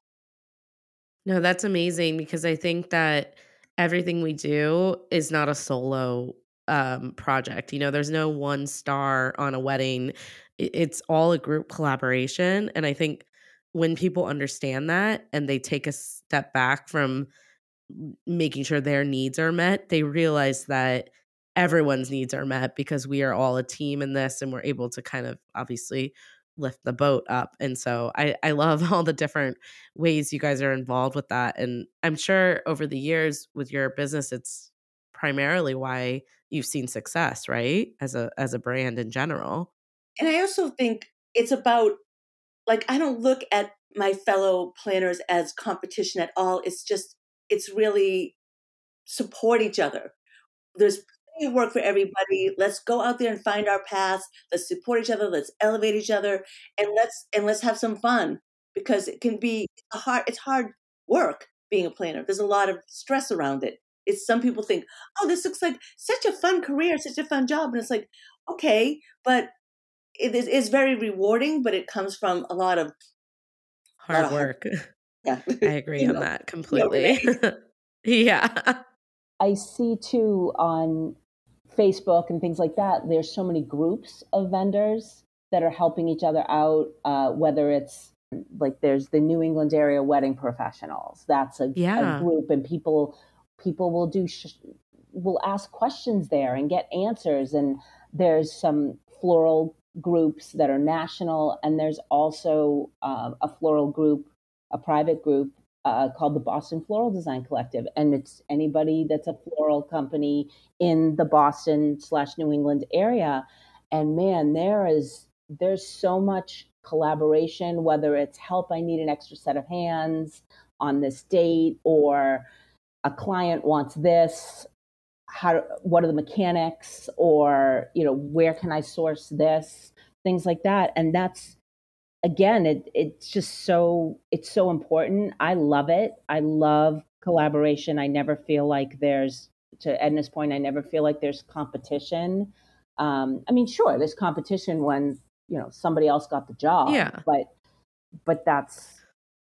No, that's amazing because I think that everything we do is not a solo um, project. You know, there's no one star on a wedding. It's all a group collaboration. And I think when people understand that and they take a step back from making sure their needs are met, they realize that everyone's needs are met because we are all a team in this and we're able to kind of obviously lift the boat up. And so I, I love all the different ways you guys are involved with that. And I'm sure over the years with your business, it's primarily why you've seen success, right? As a as a brand in general. And I also think it's about like I don't look at my fellow planners as competition at all. It's just it's really support each other. There's work for everybody. Let's go out there and find our paths. Let's support each other. Let's elevate each other, and let's and let's have some fun because it can be a hard. It's hard work being a planner. There's a lot of stress around it. It's some people think, oh, this looks like such a fun career, such a fun job, and it's like, okay, but it is it's very rewarding, but it comes from a lot of hard lot work. Of hard, yeah, I agree on know, that completely. Yeah. I see too on Facebook and things like that, there's so many groups of vendors that are helping each other out, uh, whether it's like there's the New England area wedding professionals. That's a, yeah. a group, and people people will do sh- will ask questions there and get answers. And there's some floral groups that are national, and there's also uh, a floral group, a private group uh, called the Boston Floral Design Collective, and it's anybody that's a floral company in the Boston slash New England area. And man, there is there's so much collaboration. Whether it's help, I need an extra set of hands on this date, or a client wants this. how what are the mechanics or you know where can i source this things like that and that's again it it's just so it's so important. I love it. I love collaboration. I never feel like there's to edna's point i never feel like there's competition. Um, i mean sure there's competition when you know somebody else got the job Yeah. but but that's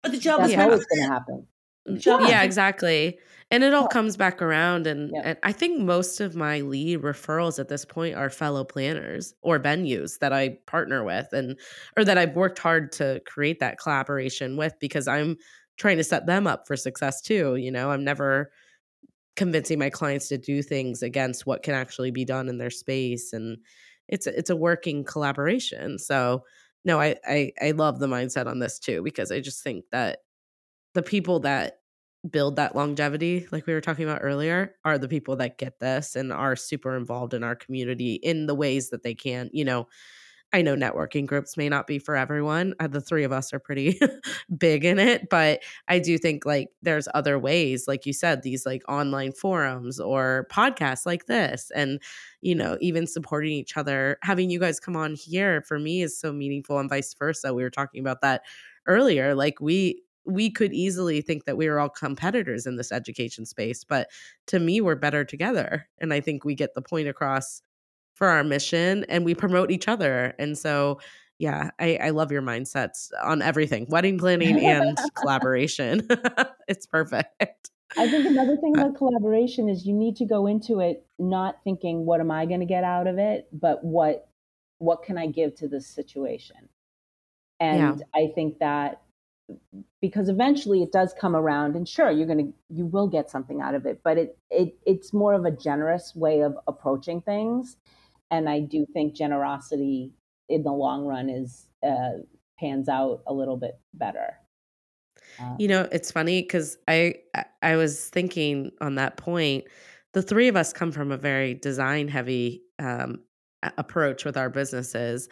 But the job that's was always going to happen Mm, sure. Yeah, exactly. And it all Yeah. comes back around. And, Yeah. and I think most of my lead referrals at this point are fellow planners or venues that I partner with and or that I've worked hard to create that collaboration with because I'm trying to set them up for success too. You know, I'm never convincing my clients to do things against what can actually be done in their space. And it's a- it's a working collaboration. So no, I, I I love the mindset on this too, because I just think that the people that build that longevity, like we were talking about earlier, are the people that get this and are super involved in our community in the ways that they can. You know, I know networking groups may not be for everyone. Uh, the three of us are pretty big in it, but I do think like there's other ways, like you said, these like online forums or podcasts like this, and you know, even supporting each other. Having you guys come on here for me is so meaningful, and vice versa. We were talking about that earlier. Like we we could easily think that we were all competitors in this education space, but to me, we're better together, and I think we get the point across for our mission and we promote each other. And so, yeah, I, I love your mindsets on everything wedding planning and collaboration. it's perfect. I think another thing about collaboration is you need to go into it not thinking what am I going to get out of it, but what what can I give to this situation. And I think that because eventually it does come around and sure you're going to you will get something out of it, but it it it's more of a generous way of approaching things and I do think generosity in the long run is uh, pans out a little bit better. Uh, You know, it's funny because I I- I was thinking on that point. The three of us come from a very design heavy um, approach with our businesses,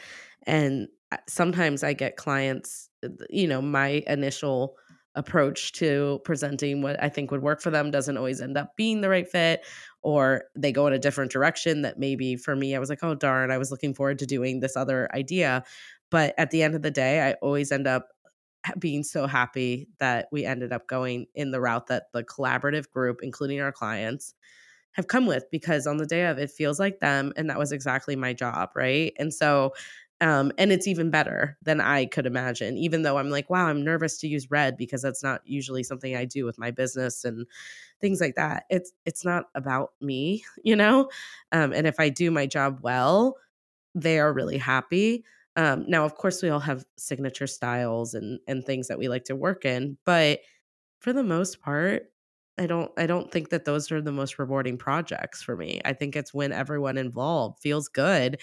and sometimes I get clients. You know, my initial approach to presenting what I think would work for them doesn't always end up being the right fit, or they go in a different direction that maybe for me I was like, oh darn, I was looking forward to doing this other idea, but at the end of the day, I always end up being so happy that we ended up going in the route that the collaborative group, including our clients, have come with because on the day of it feels like them and that was exactly my job, right? And so um and it's even better than I could imagine even though I'm like wow, I'm nervous to use red because that's not usually something I do with my business and things like that. It's it's not about me, you know? Um and if I do my job well, they are really happy. Um, now, of course, we all have signature styles and and things that we like to work in, but for the most part, I don't I don't think that those are the most rewarding projects for me. I think it's when everyone involved feels good.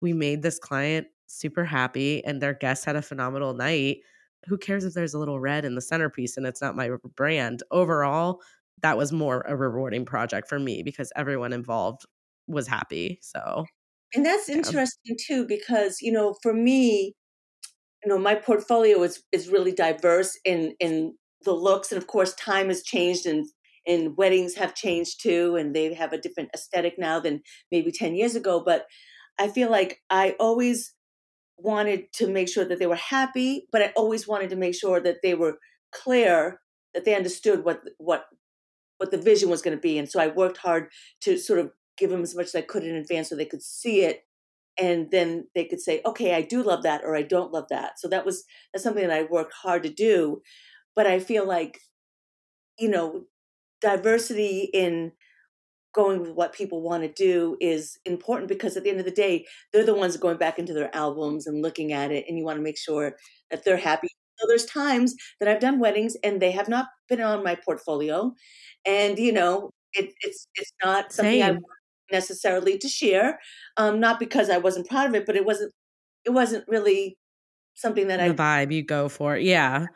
We made this client super happy and their guests had a phenomenal night. Who cares if there's a little red in the centerpiece and it's not my brand? Overall, that was more a rewarding project for me because everyone involved was happy. So, And that's yeah. interesting too, because you know, for me, you know, my portfolio is is really diverse in in the looks, and of course, time has changed, and and weddings have changed too, and they have a different aesthetic now than maybe ten years ago. But I feel like I always wanted to make sure that they were happy, but I always wanted to make sure that they were clear, that they understood what what what the vision was going to be, and so I worked hard to sort of give them as much as I could in advance so they could see it and then they could say okay i do love that or i don't love that. So that was that's something that i worked hard to do but i feel like you know diversity in going with what people want to do is important because at the end of the day they're the ones going back into their albums and looking at it and you want to make sure that they're happy so there's times that i've done weddings and they have not been on my portfolio and you know it, it's it's not something i Same. want necessarily to share um not because i wasn't proud of it but it wasn't it wasn't really something that i The vibe you go for. Yeah.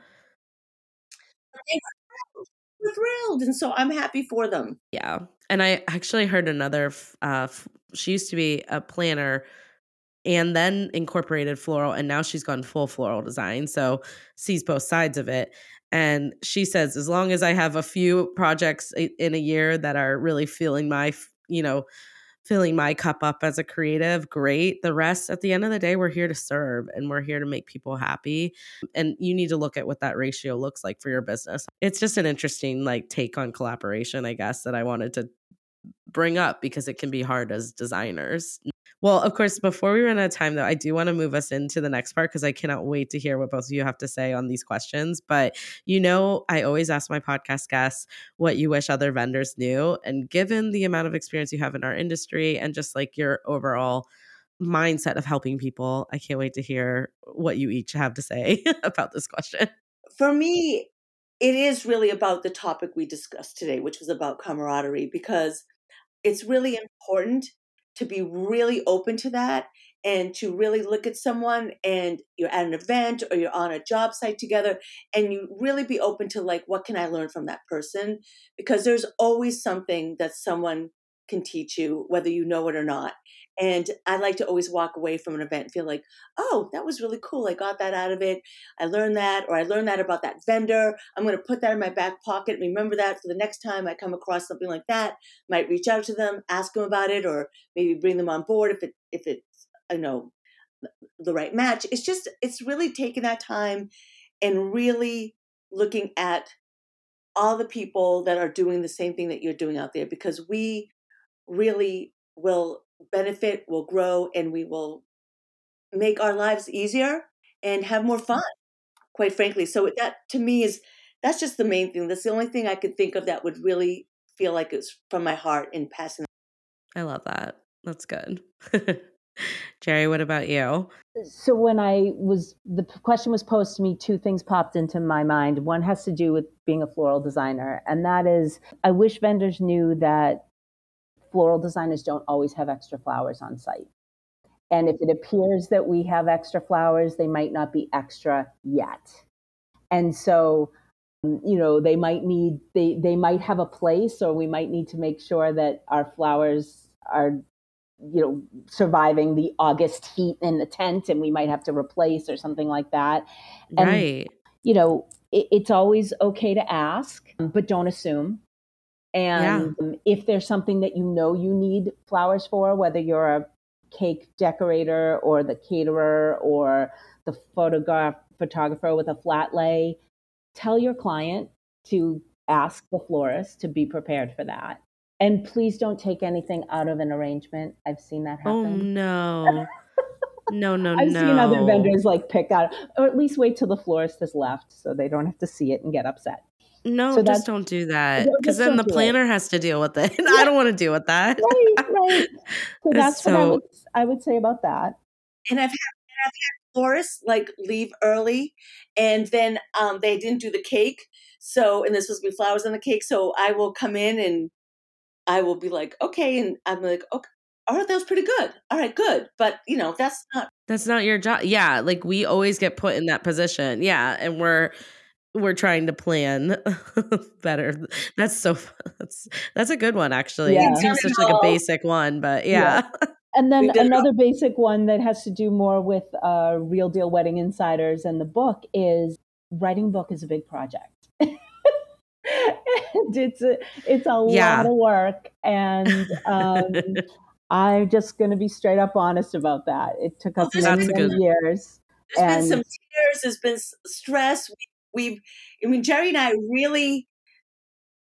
Thrilled and so i'm happy for them Yeah. And I actually heard another uh she used to be a planner and then incorporated floral and now she's gone full floral design so sees both sides of it and she says as long as i have a few projects in a year that are really feeling my you know, filling my cup up as a creative, great. The rest, at the end of the day, we're here to serve and we're here to make people happy. And you need to look at what that ratio looks like for your business. It's just an interesting like take on collaboration, I guess, that I wanted to bring up because it can be hard as designers. Well, of course, before we run out of time, though, I do want to move us into the next part because I cannot wait to hear what both of you have to say on these questions. But you know, I always ask my podcast guests what you wish other vendors knew. And given the amount of experience you have in our industry and just like your overall mindset of helping people, I can't wait to hear what you each have to say about this question. For me, it is really about the topic we discussed today, which was about camaraderie, because it's really important to be really open to that and to really look at someone and you're at an event or you're on a job site together and you really be open to like what can i learn from that person? Because there's always something that someone can teach you whether you know it or not and I like to always walk away from an event and feel like, oh, that was really cool. I got that out of it. I learned that, or I learned that about that vendor. I'm going to put that in my back pocket. Remember that for the next time I come across something like that. Might reach out to them, ask them about it, or maybe bring them on board if it if it's you know the right match. It's just it's really taking that time and really looking at all the people that are doing the same thing that you're doing out there because we really will benefit, will grow, and we will make our lives easier and have more fun, mm-hmm. quite frankly. So that to me is that's just the main thing. That's the only thing I could think of that would really feel like it's from my heart in passing. I love that. That's good. Jeri, what about you? So when I was the question was posed to me, two things popped into my mind. One has to do with being a floral designer, and that is I wish vendors knew that floral designers don't always have extra flowers on site. And if it appears that we have extra flowers, they might not be extra yet. And so, um, you know, they might need, they, they might have a place, or we might need to make sure that our flowers are, you know, surviving the August heat in the tent and we might have to replace or something like that. And, right. You know, it, it's always okay to ask, but don't assume and yeah. if there's something that you know you need flowers for, whether you're a cake decorator or the caterer or the photograph photographer with a flat lay, tell your client to ask the florist to be prepared for that. And please don't take anything out of an arrangement. I've seen that oh, happen. Oh no. No, no, I've no. seen other vendors like pick out, or at least wait till the florist has left so they don't have to see it and get upset. No, so just don't do that because then the planner it. has to deal with it. Yeah. I don't want to deal with that. Right, right. So that's so, what I would I would say about that. And I've had, and I've had florists like leave early, and then um, they didn't do the cake. So and this was be flowers on the cake. So I will come in and I will be like, okay, and I'm like, okay. All right, that was pretty good. All right, good. But you know, that's not that's not your job. Yeah, like we always get put in that position. Yeah, and we're we're trying to plan better. That's so that's that's a good one actually. Yeah. It seems such like a basic one, but yeah. yeah. And then another basic one that has to do more with uh, real deal wedding insiders and the book is writing book is a big project. it's a, it's a yeah. lot of work and um, I'm just going to be straight up honest about that. It took us many, many years. There's and, been some tears. There's been stress. We we've I mean Jeri and I really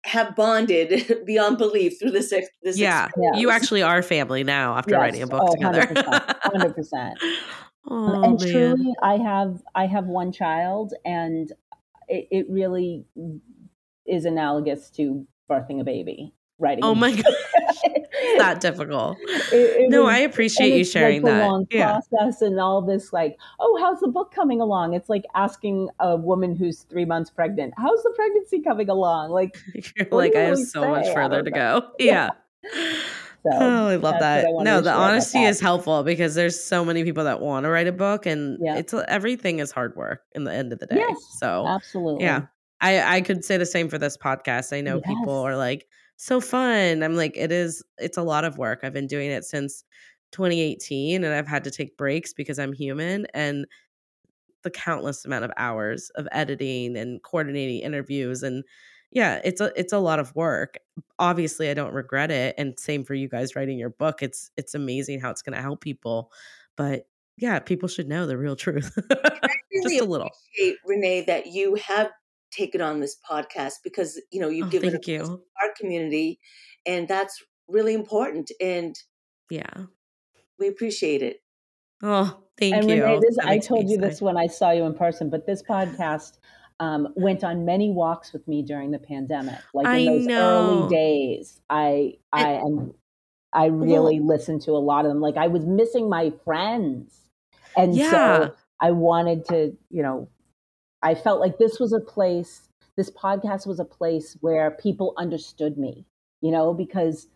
have bonded beyond belief through this this yeah experience. you actually are family now after yes. writing a book oh, together 100% 100% oh, and man. truly i have i have one child and it, it really is analogous to birthing a baby writing oh my god that difficult. It, it no, was, I appreciate you sharing like that. Long yeah. process and all this, like, oh, how's the book coming along? It's like asking a woman who's three months pregnant, how's the pregnancy coming along? Like, like I have so much further to go. Yeah. yeah. So oh, I love that. I no, the honesty is helpful because there's so many people that want to write a book, and yeah. it's everything is hard work in the end of the day. Yes, so absolutely. Yeah, I I could say the same for this podcast. I know yes. people are like, so fun. I'm like, it is, it's a lot of work. I've been doing it since 2018 and I've had to take breaks because I'm human and the countless amount of hours of editing and coordinating interviews and yeah, it's a it's a lot of work. Obviously, I don't regret it and same for you guys writing your book. It's it's amazing how it's going to help people. But yeah, people should know the real truth. really Just a little. Renee, that you have taken on this podcast because you know you've Oh, given thank a voice to you. our community, and that's really important, and Yeah. we appreciate it. Oh, thank and you. Renee, this I told you this when I saw you in person, but this podcast um, went on many walks with me during the pandemic. Like I in those know. early days, I I and I really listened to a lot of them. Like I was missing my friends, and Yeah. so I wanted to, you know, I felt like this was a place. This podcast was a place where people understood me, you know, because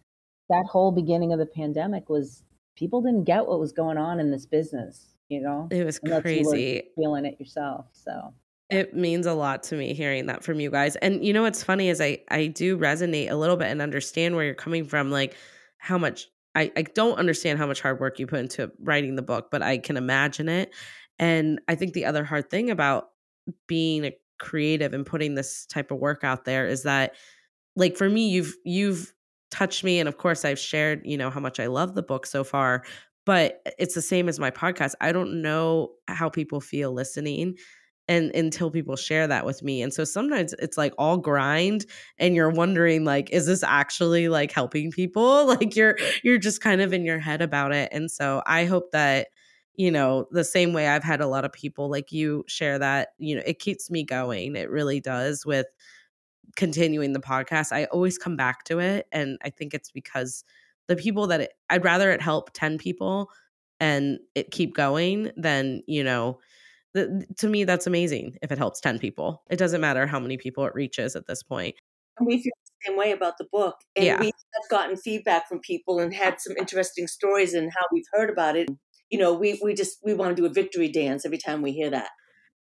that whole beginning of the pandemic was people didn't get what was going on in this business, you know, It was unless crazy. feeling it yourself. So It means a lot to me hearing that from you guys. And you know what's funny is I I do resonate a little bit and understand where you're coming from like how much I I don't understand how much hard work you put into writing the book, but I can imagine it. And I think the other hard thing about being a creative and putting this type of work out there is that like for me you've you've touched me and of course I've shared, you know, how much I love the book so far, but it's the same as my podcast. I don't know how people feel listening and until people share that with me. And so sometimes it's like all grind and you're wondering like is this actually like helping people? Like you're you're just kind of in your head about it. And so I hope that you know, the same way I've had a lot of people like you share that, you know, it keeps me going. It really does with continuing the podcast. I always come back to it. And I think it's because the people that it, I'd rather it help 10 people and it keep going than, you know, the, to me, that's amazing if it helps 10 people. It doesn't matter how many people it reaches at this point. We feel the same way about the book. And Yeah. we have gotten feedback from people and had some interesting stories and how we've heard about it. You know, we, we just we want to do a victory dance every time we hear that.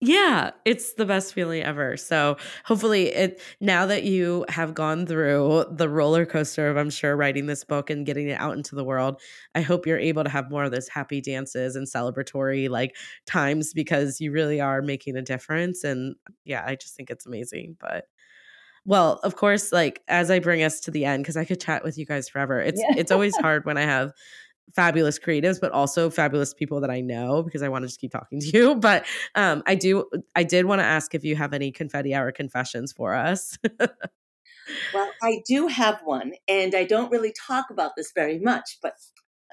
Yeah, it's the best feeling ever. So hopefully it now that you have gone through the roller coaster of I'm sure writing this book and getting it out into the world, I hope you're able to have more of those happy dances and celebratory like times because you really are making a difference and yeah, I just think it's amazing. But well, of course, like as I bring us to the end cuz I could chat with you guys forever. It's Yeah. it's always hard when I have fabulous creatives but also fabulous people that I know because I want to just keep talking to you but um I do I did want to ask if you have any confetti hour confessions for us. Well, I do have one, and I don't really talk about this very much, but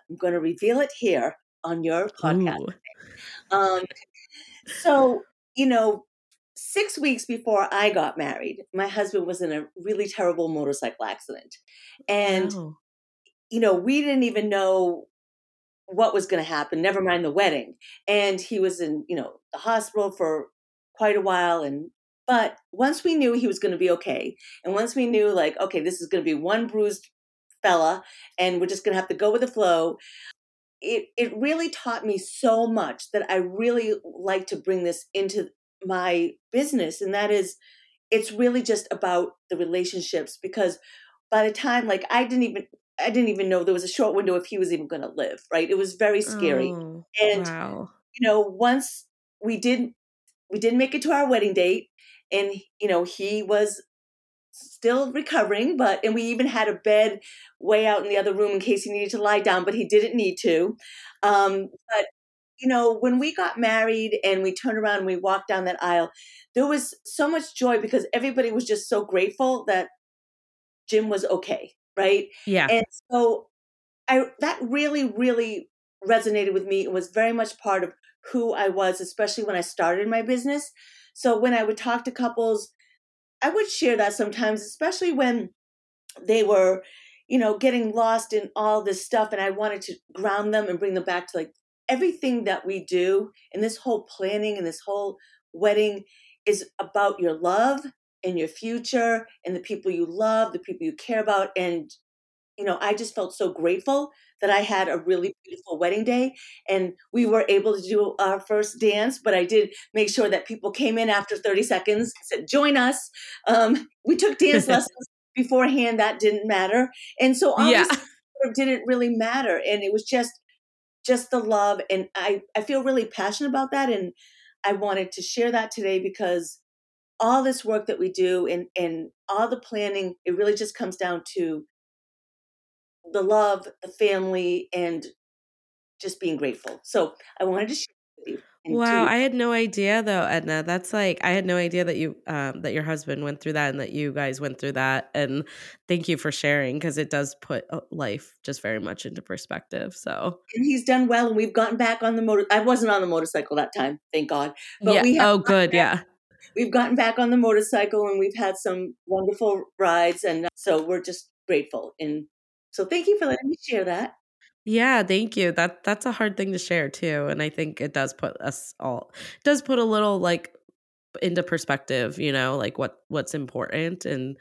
I'm going to reveal it here on your podcast. Um, so, you know, six weeks before I got married, my husband was in a really terrible motorcycle accident. And, Wow. You know, we didn't even know what was going to happen, never mind the wedding. And he was in, you know, the hospital for quite a while. And, but once we knew he was going to be okay, and once we knew, like, okay, this is going to be one bruised fella, and we're just going to have to go with the flow, it it really taught me so much that I really like to bring this into my business and that is it's really just about the relationships because by the time like I didn't even I didn't even know there was a short window if he was even going to live, right? It was very scary. Oh, And wow. you know, once we did we didn't make it to our wedding date and you know, he was still recovering, but and we even had a bed way out in the other room in case he needed to lie down, but he didn't need to. Um, but you know, when we got married and we turned around and we walked down that aisle, there was so much joy because everybody was just so grateful that Jim was okay, right? Yeah. And so I that really, really resonated with me. It was very much part of who I was, especially when I started my business. So when I would talk to couples, I would share that sometimes, especially when they were, you know, getting lost in all this stuff. And I wanted to ground them and bring them back to like everything that we do and this whole planning and this whole wedding is about your love and your future and the people you love, the people you care about. And, you know, I just felt so grateful that I had a really beautiful wedding day and we were able to do our first dance. But I did make sure that people came in after 30 seconds, said, join us. Um, we took dance lessons beforehand, that didn't matter. And so all Yeah. these things sort of didn't really matter. And it was just, just the love. And I, I feel really passionate about that. And I wanted to share that today because all this work that we do and and all the planning, it really just comes down to the love, the family, and just being grateful. So I wanted to share with you. Wow, I had no idea though, Edna. That's like I had no idea that you um that your husband went through that and that you guys went through that. And thank you for sharing because it does put uh, life just very much into perspective. So and he's done well, and we've gotten back on the motor. I wasn't on the motorcycle that time, thank God. But yeah. we have oh good, back, yeah. We've gotten back on the motorcycle, and we've had some wonderful rides, and uh, so we're just grateful. And so thank you for letting me share that. Yeah, thank you. That that's a hard thing to share too, and I think it does put us all does put a little like into perspective, you know, like what what's important and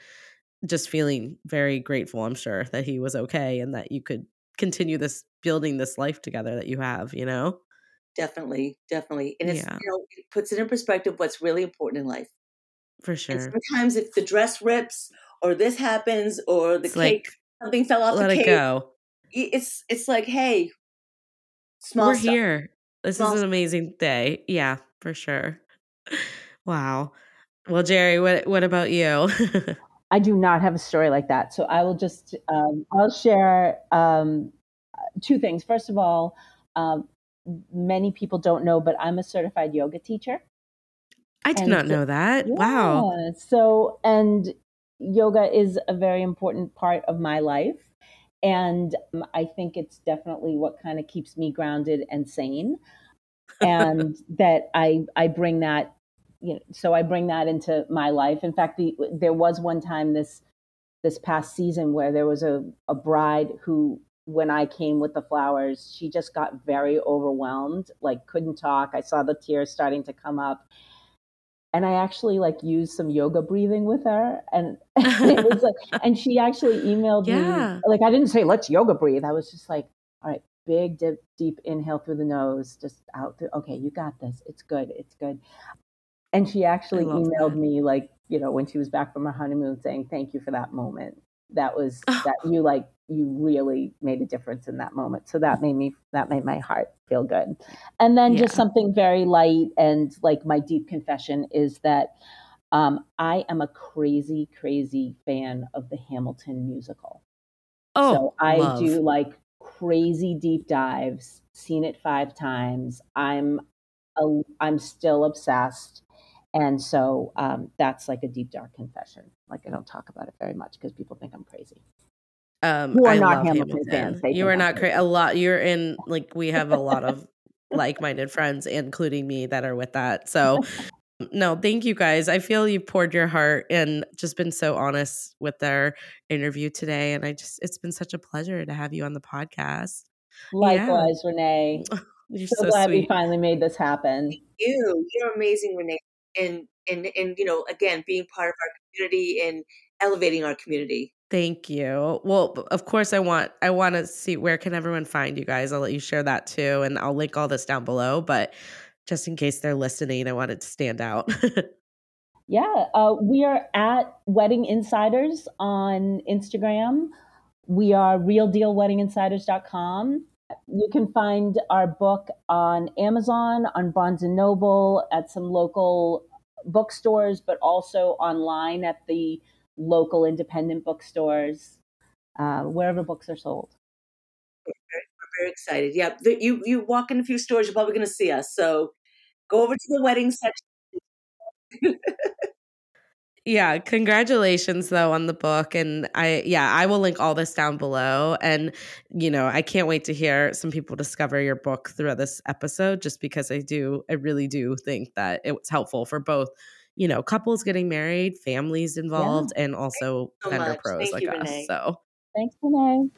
just feeling very grateful, I'm sure, that he was okay and that you could continue this building this life together that you have, you know? Definitely, definitely. And it's yeah. you know, it puts it in perspective what's really important in life. For sure. And sometimes if the dress rips or this happens or the it's cake like, something fell off let the cake. Let it go it's it's like, hey, small. We're stuff. here. This small is an amazing day. Yeah, for sure. Wow. Well, Jeri, what what about you? I do not have a story like that, so I will just um, I'll share um, two things. First of all, um, many people don't know, but I'm a certified yoga teacher. I did and not know that. Yeah, wow. So, and yoga is a very important part of my life. And um, I think it's definitely what kind of keeps me grounded and sane. And that I I bring that, you know, so I bring that into my life. In fact, the, there was one time this this past season where there was a, a bride who when I came with the flowers, she just got very overwhelmed, like couldn't talk. I saw the tears starting to come up and I actually like used some yoga breathing with her, and it was like, and she actually emailed yeah. me like I didn't say let's yoga breathe. I was just like, all right, big deep, deep inhale through the nose, just out through. Okay, you got this. It's good. It's good. And she actually emailed that. me like you know when she was back from her honeymoon saying thank you for that moment. That was that you like you really made a difference in that moment. So that made me that made my heart feel good. And then yeah. just something very light and like my deep confession is that um, I am a crazy, crazy fan of the Hamilton musical. Oh, so I love. do like crazy deep dives. Seen it five times. I'm a, I'm still obsessed. And so um, that's like a deep, dark confession. Like I don't talk about it very much because people think I'm crazy. Um, you are I not Hamilton, Hamilton, fans. You are not crazy. A lot. You're in like we have a lot of like-minded friends, including me, that are with that. So, no, thank you guys. I feel you poured your heart and just been so honest with our interview today, and I just it's been such a pleasure to have you on the podcast. Likewise, yeah. Renee. You're so, so glad sweet. we finally made this happen. Thank you. You're amazing, Renee. And and and you know, again, being part of our community and elevating our community. Thank you. Well, of course I want I want to see where can everyone find you guys. I'll let you share that too and I'll link all this down below, but just in case they're listening, I want it to stand out. yeah, uh, we are at Wedding Insiders on Instagram. We are realdealweddinginsiders.com. You can find our book on Amazon, on Barnes and Noble, at some local bookstores, but also online at the local independent bookstores, uh, wherever books are sold. We're very, we're very excited. Yeah, the, you you walk in a few stores, you're probably going to see us. So go over to the wedding section. yeah, congratulations though on the book and I yeah, I will link all this down below and you know, I can't wait to hear some people discover your book through this episode just because I do I really do think that it was helpful for both you know, couples getting married, families involved, yeah. and also so vendor much. pros Thank like you, us. Renee. So thanks, Renee.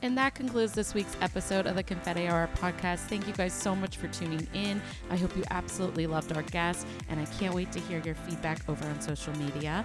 And that concludes this week's episode of the Confetti Hour podcast. Thank you guys so much for tuning in. I hope you absolutely loved our guests, and I can't wait to hear your feedback over on social media.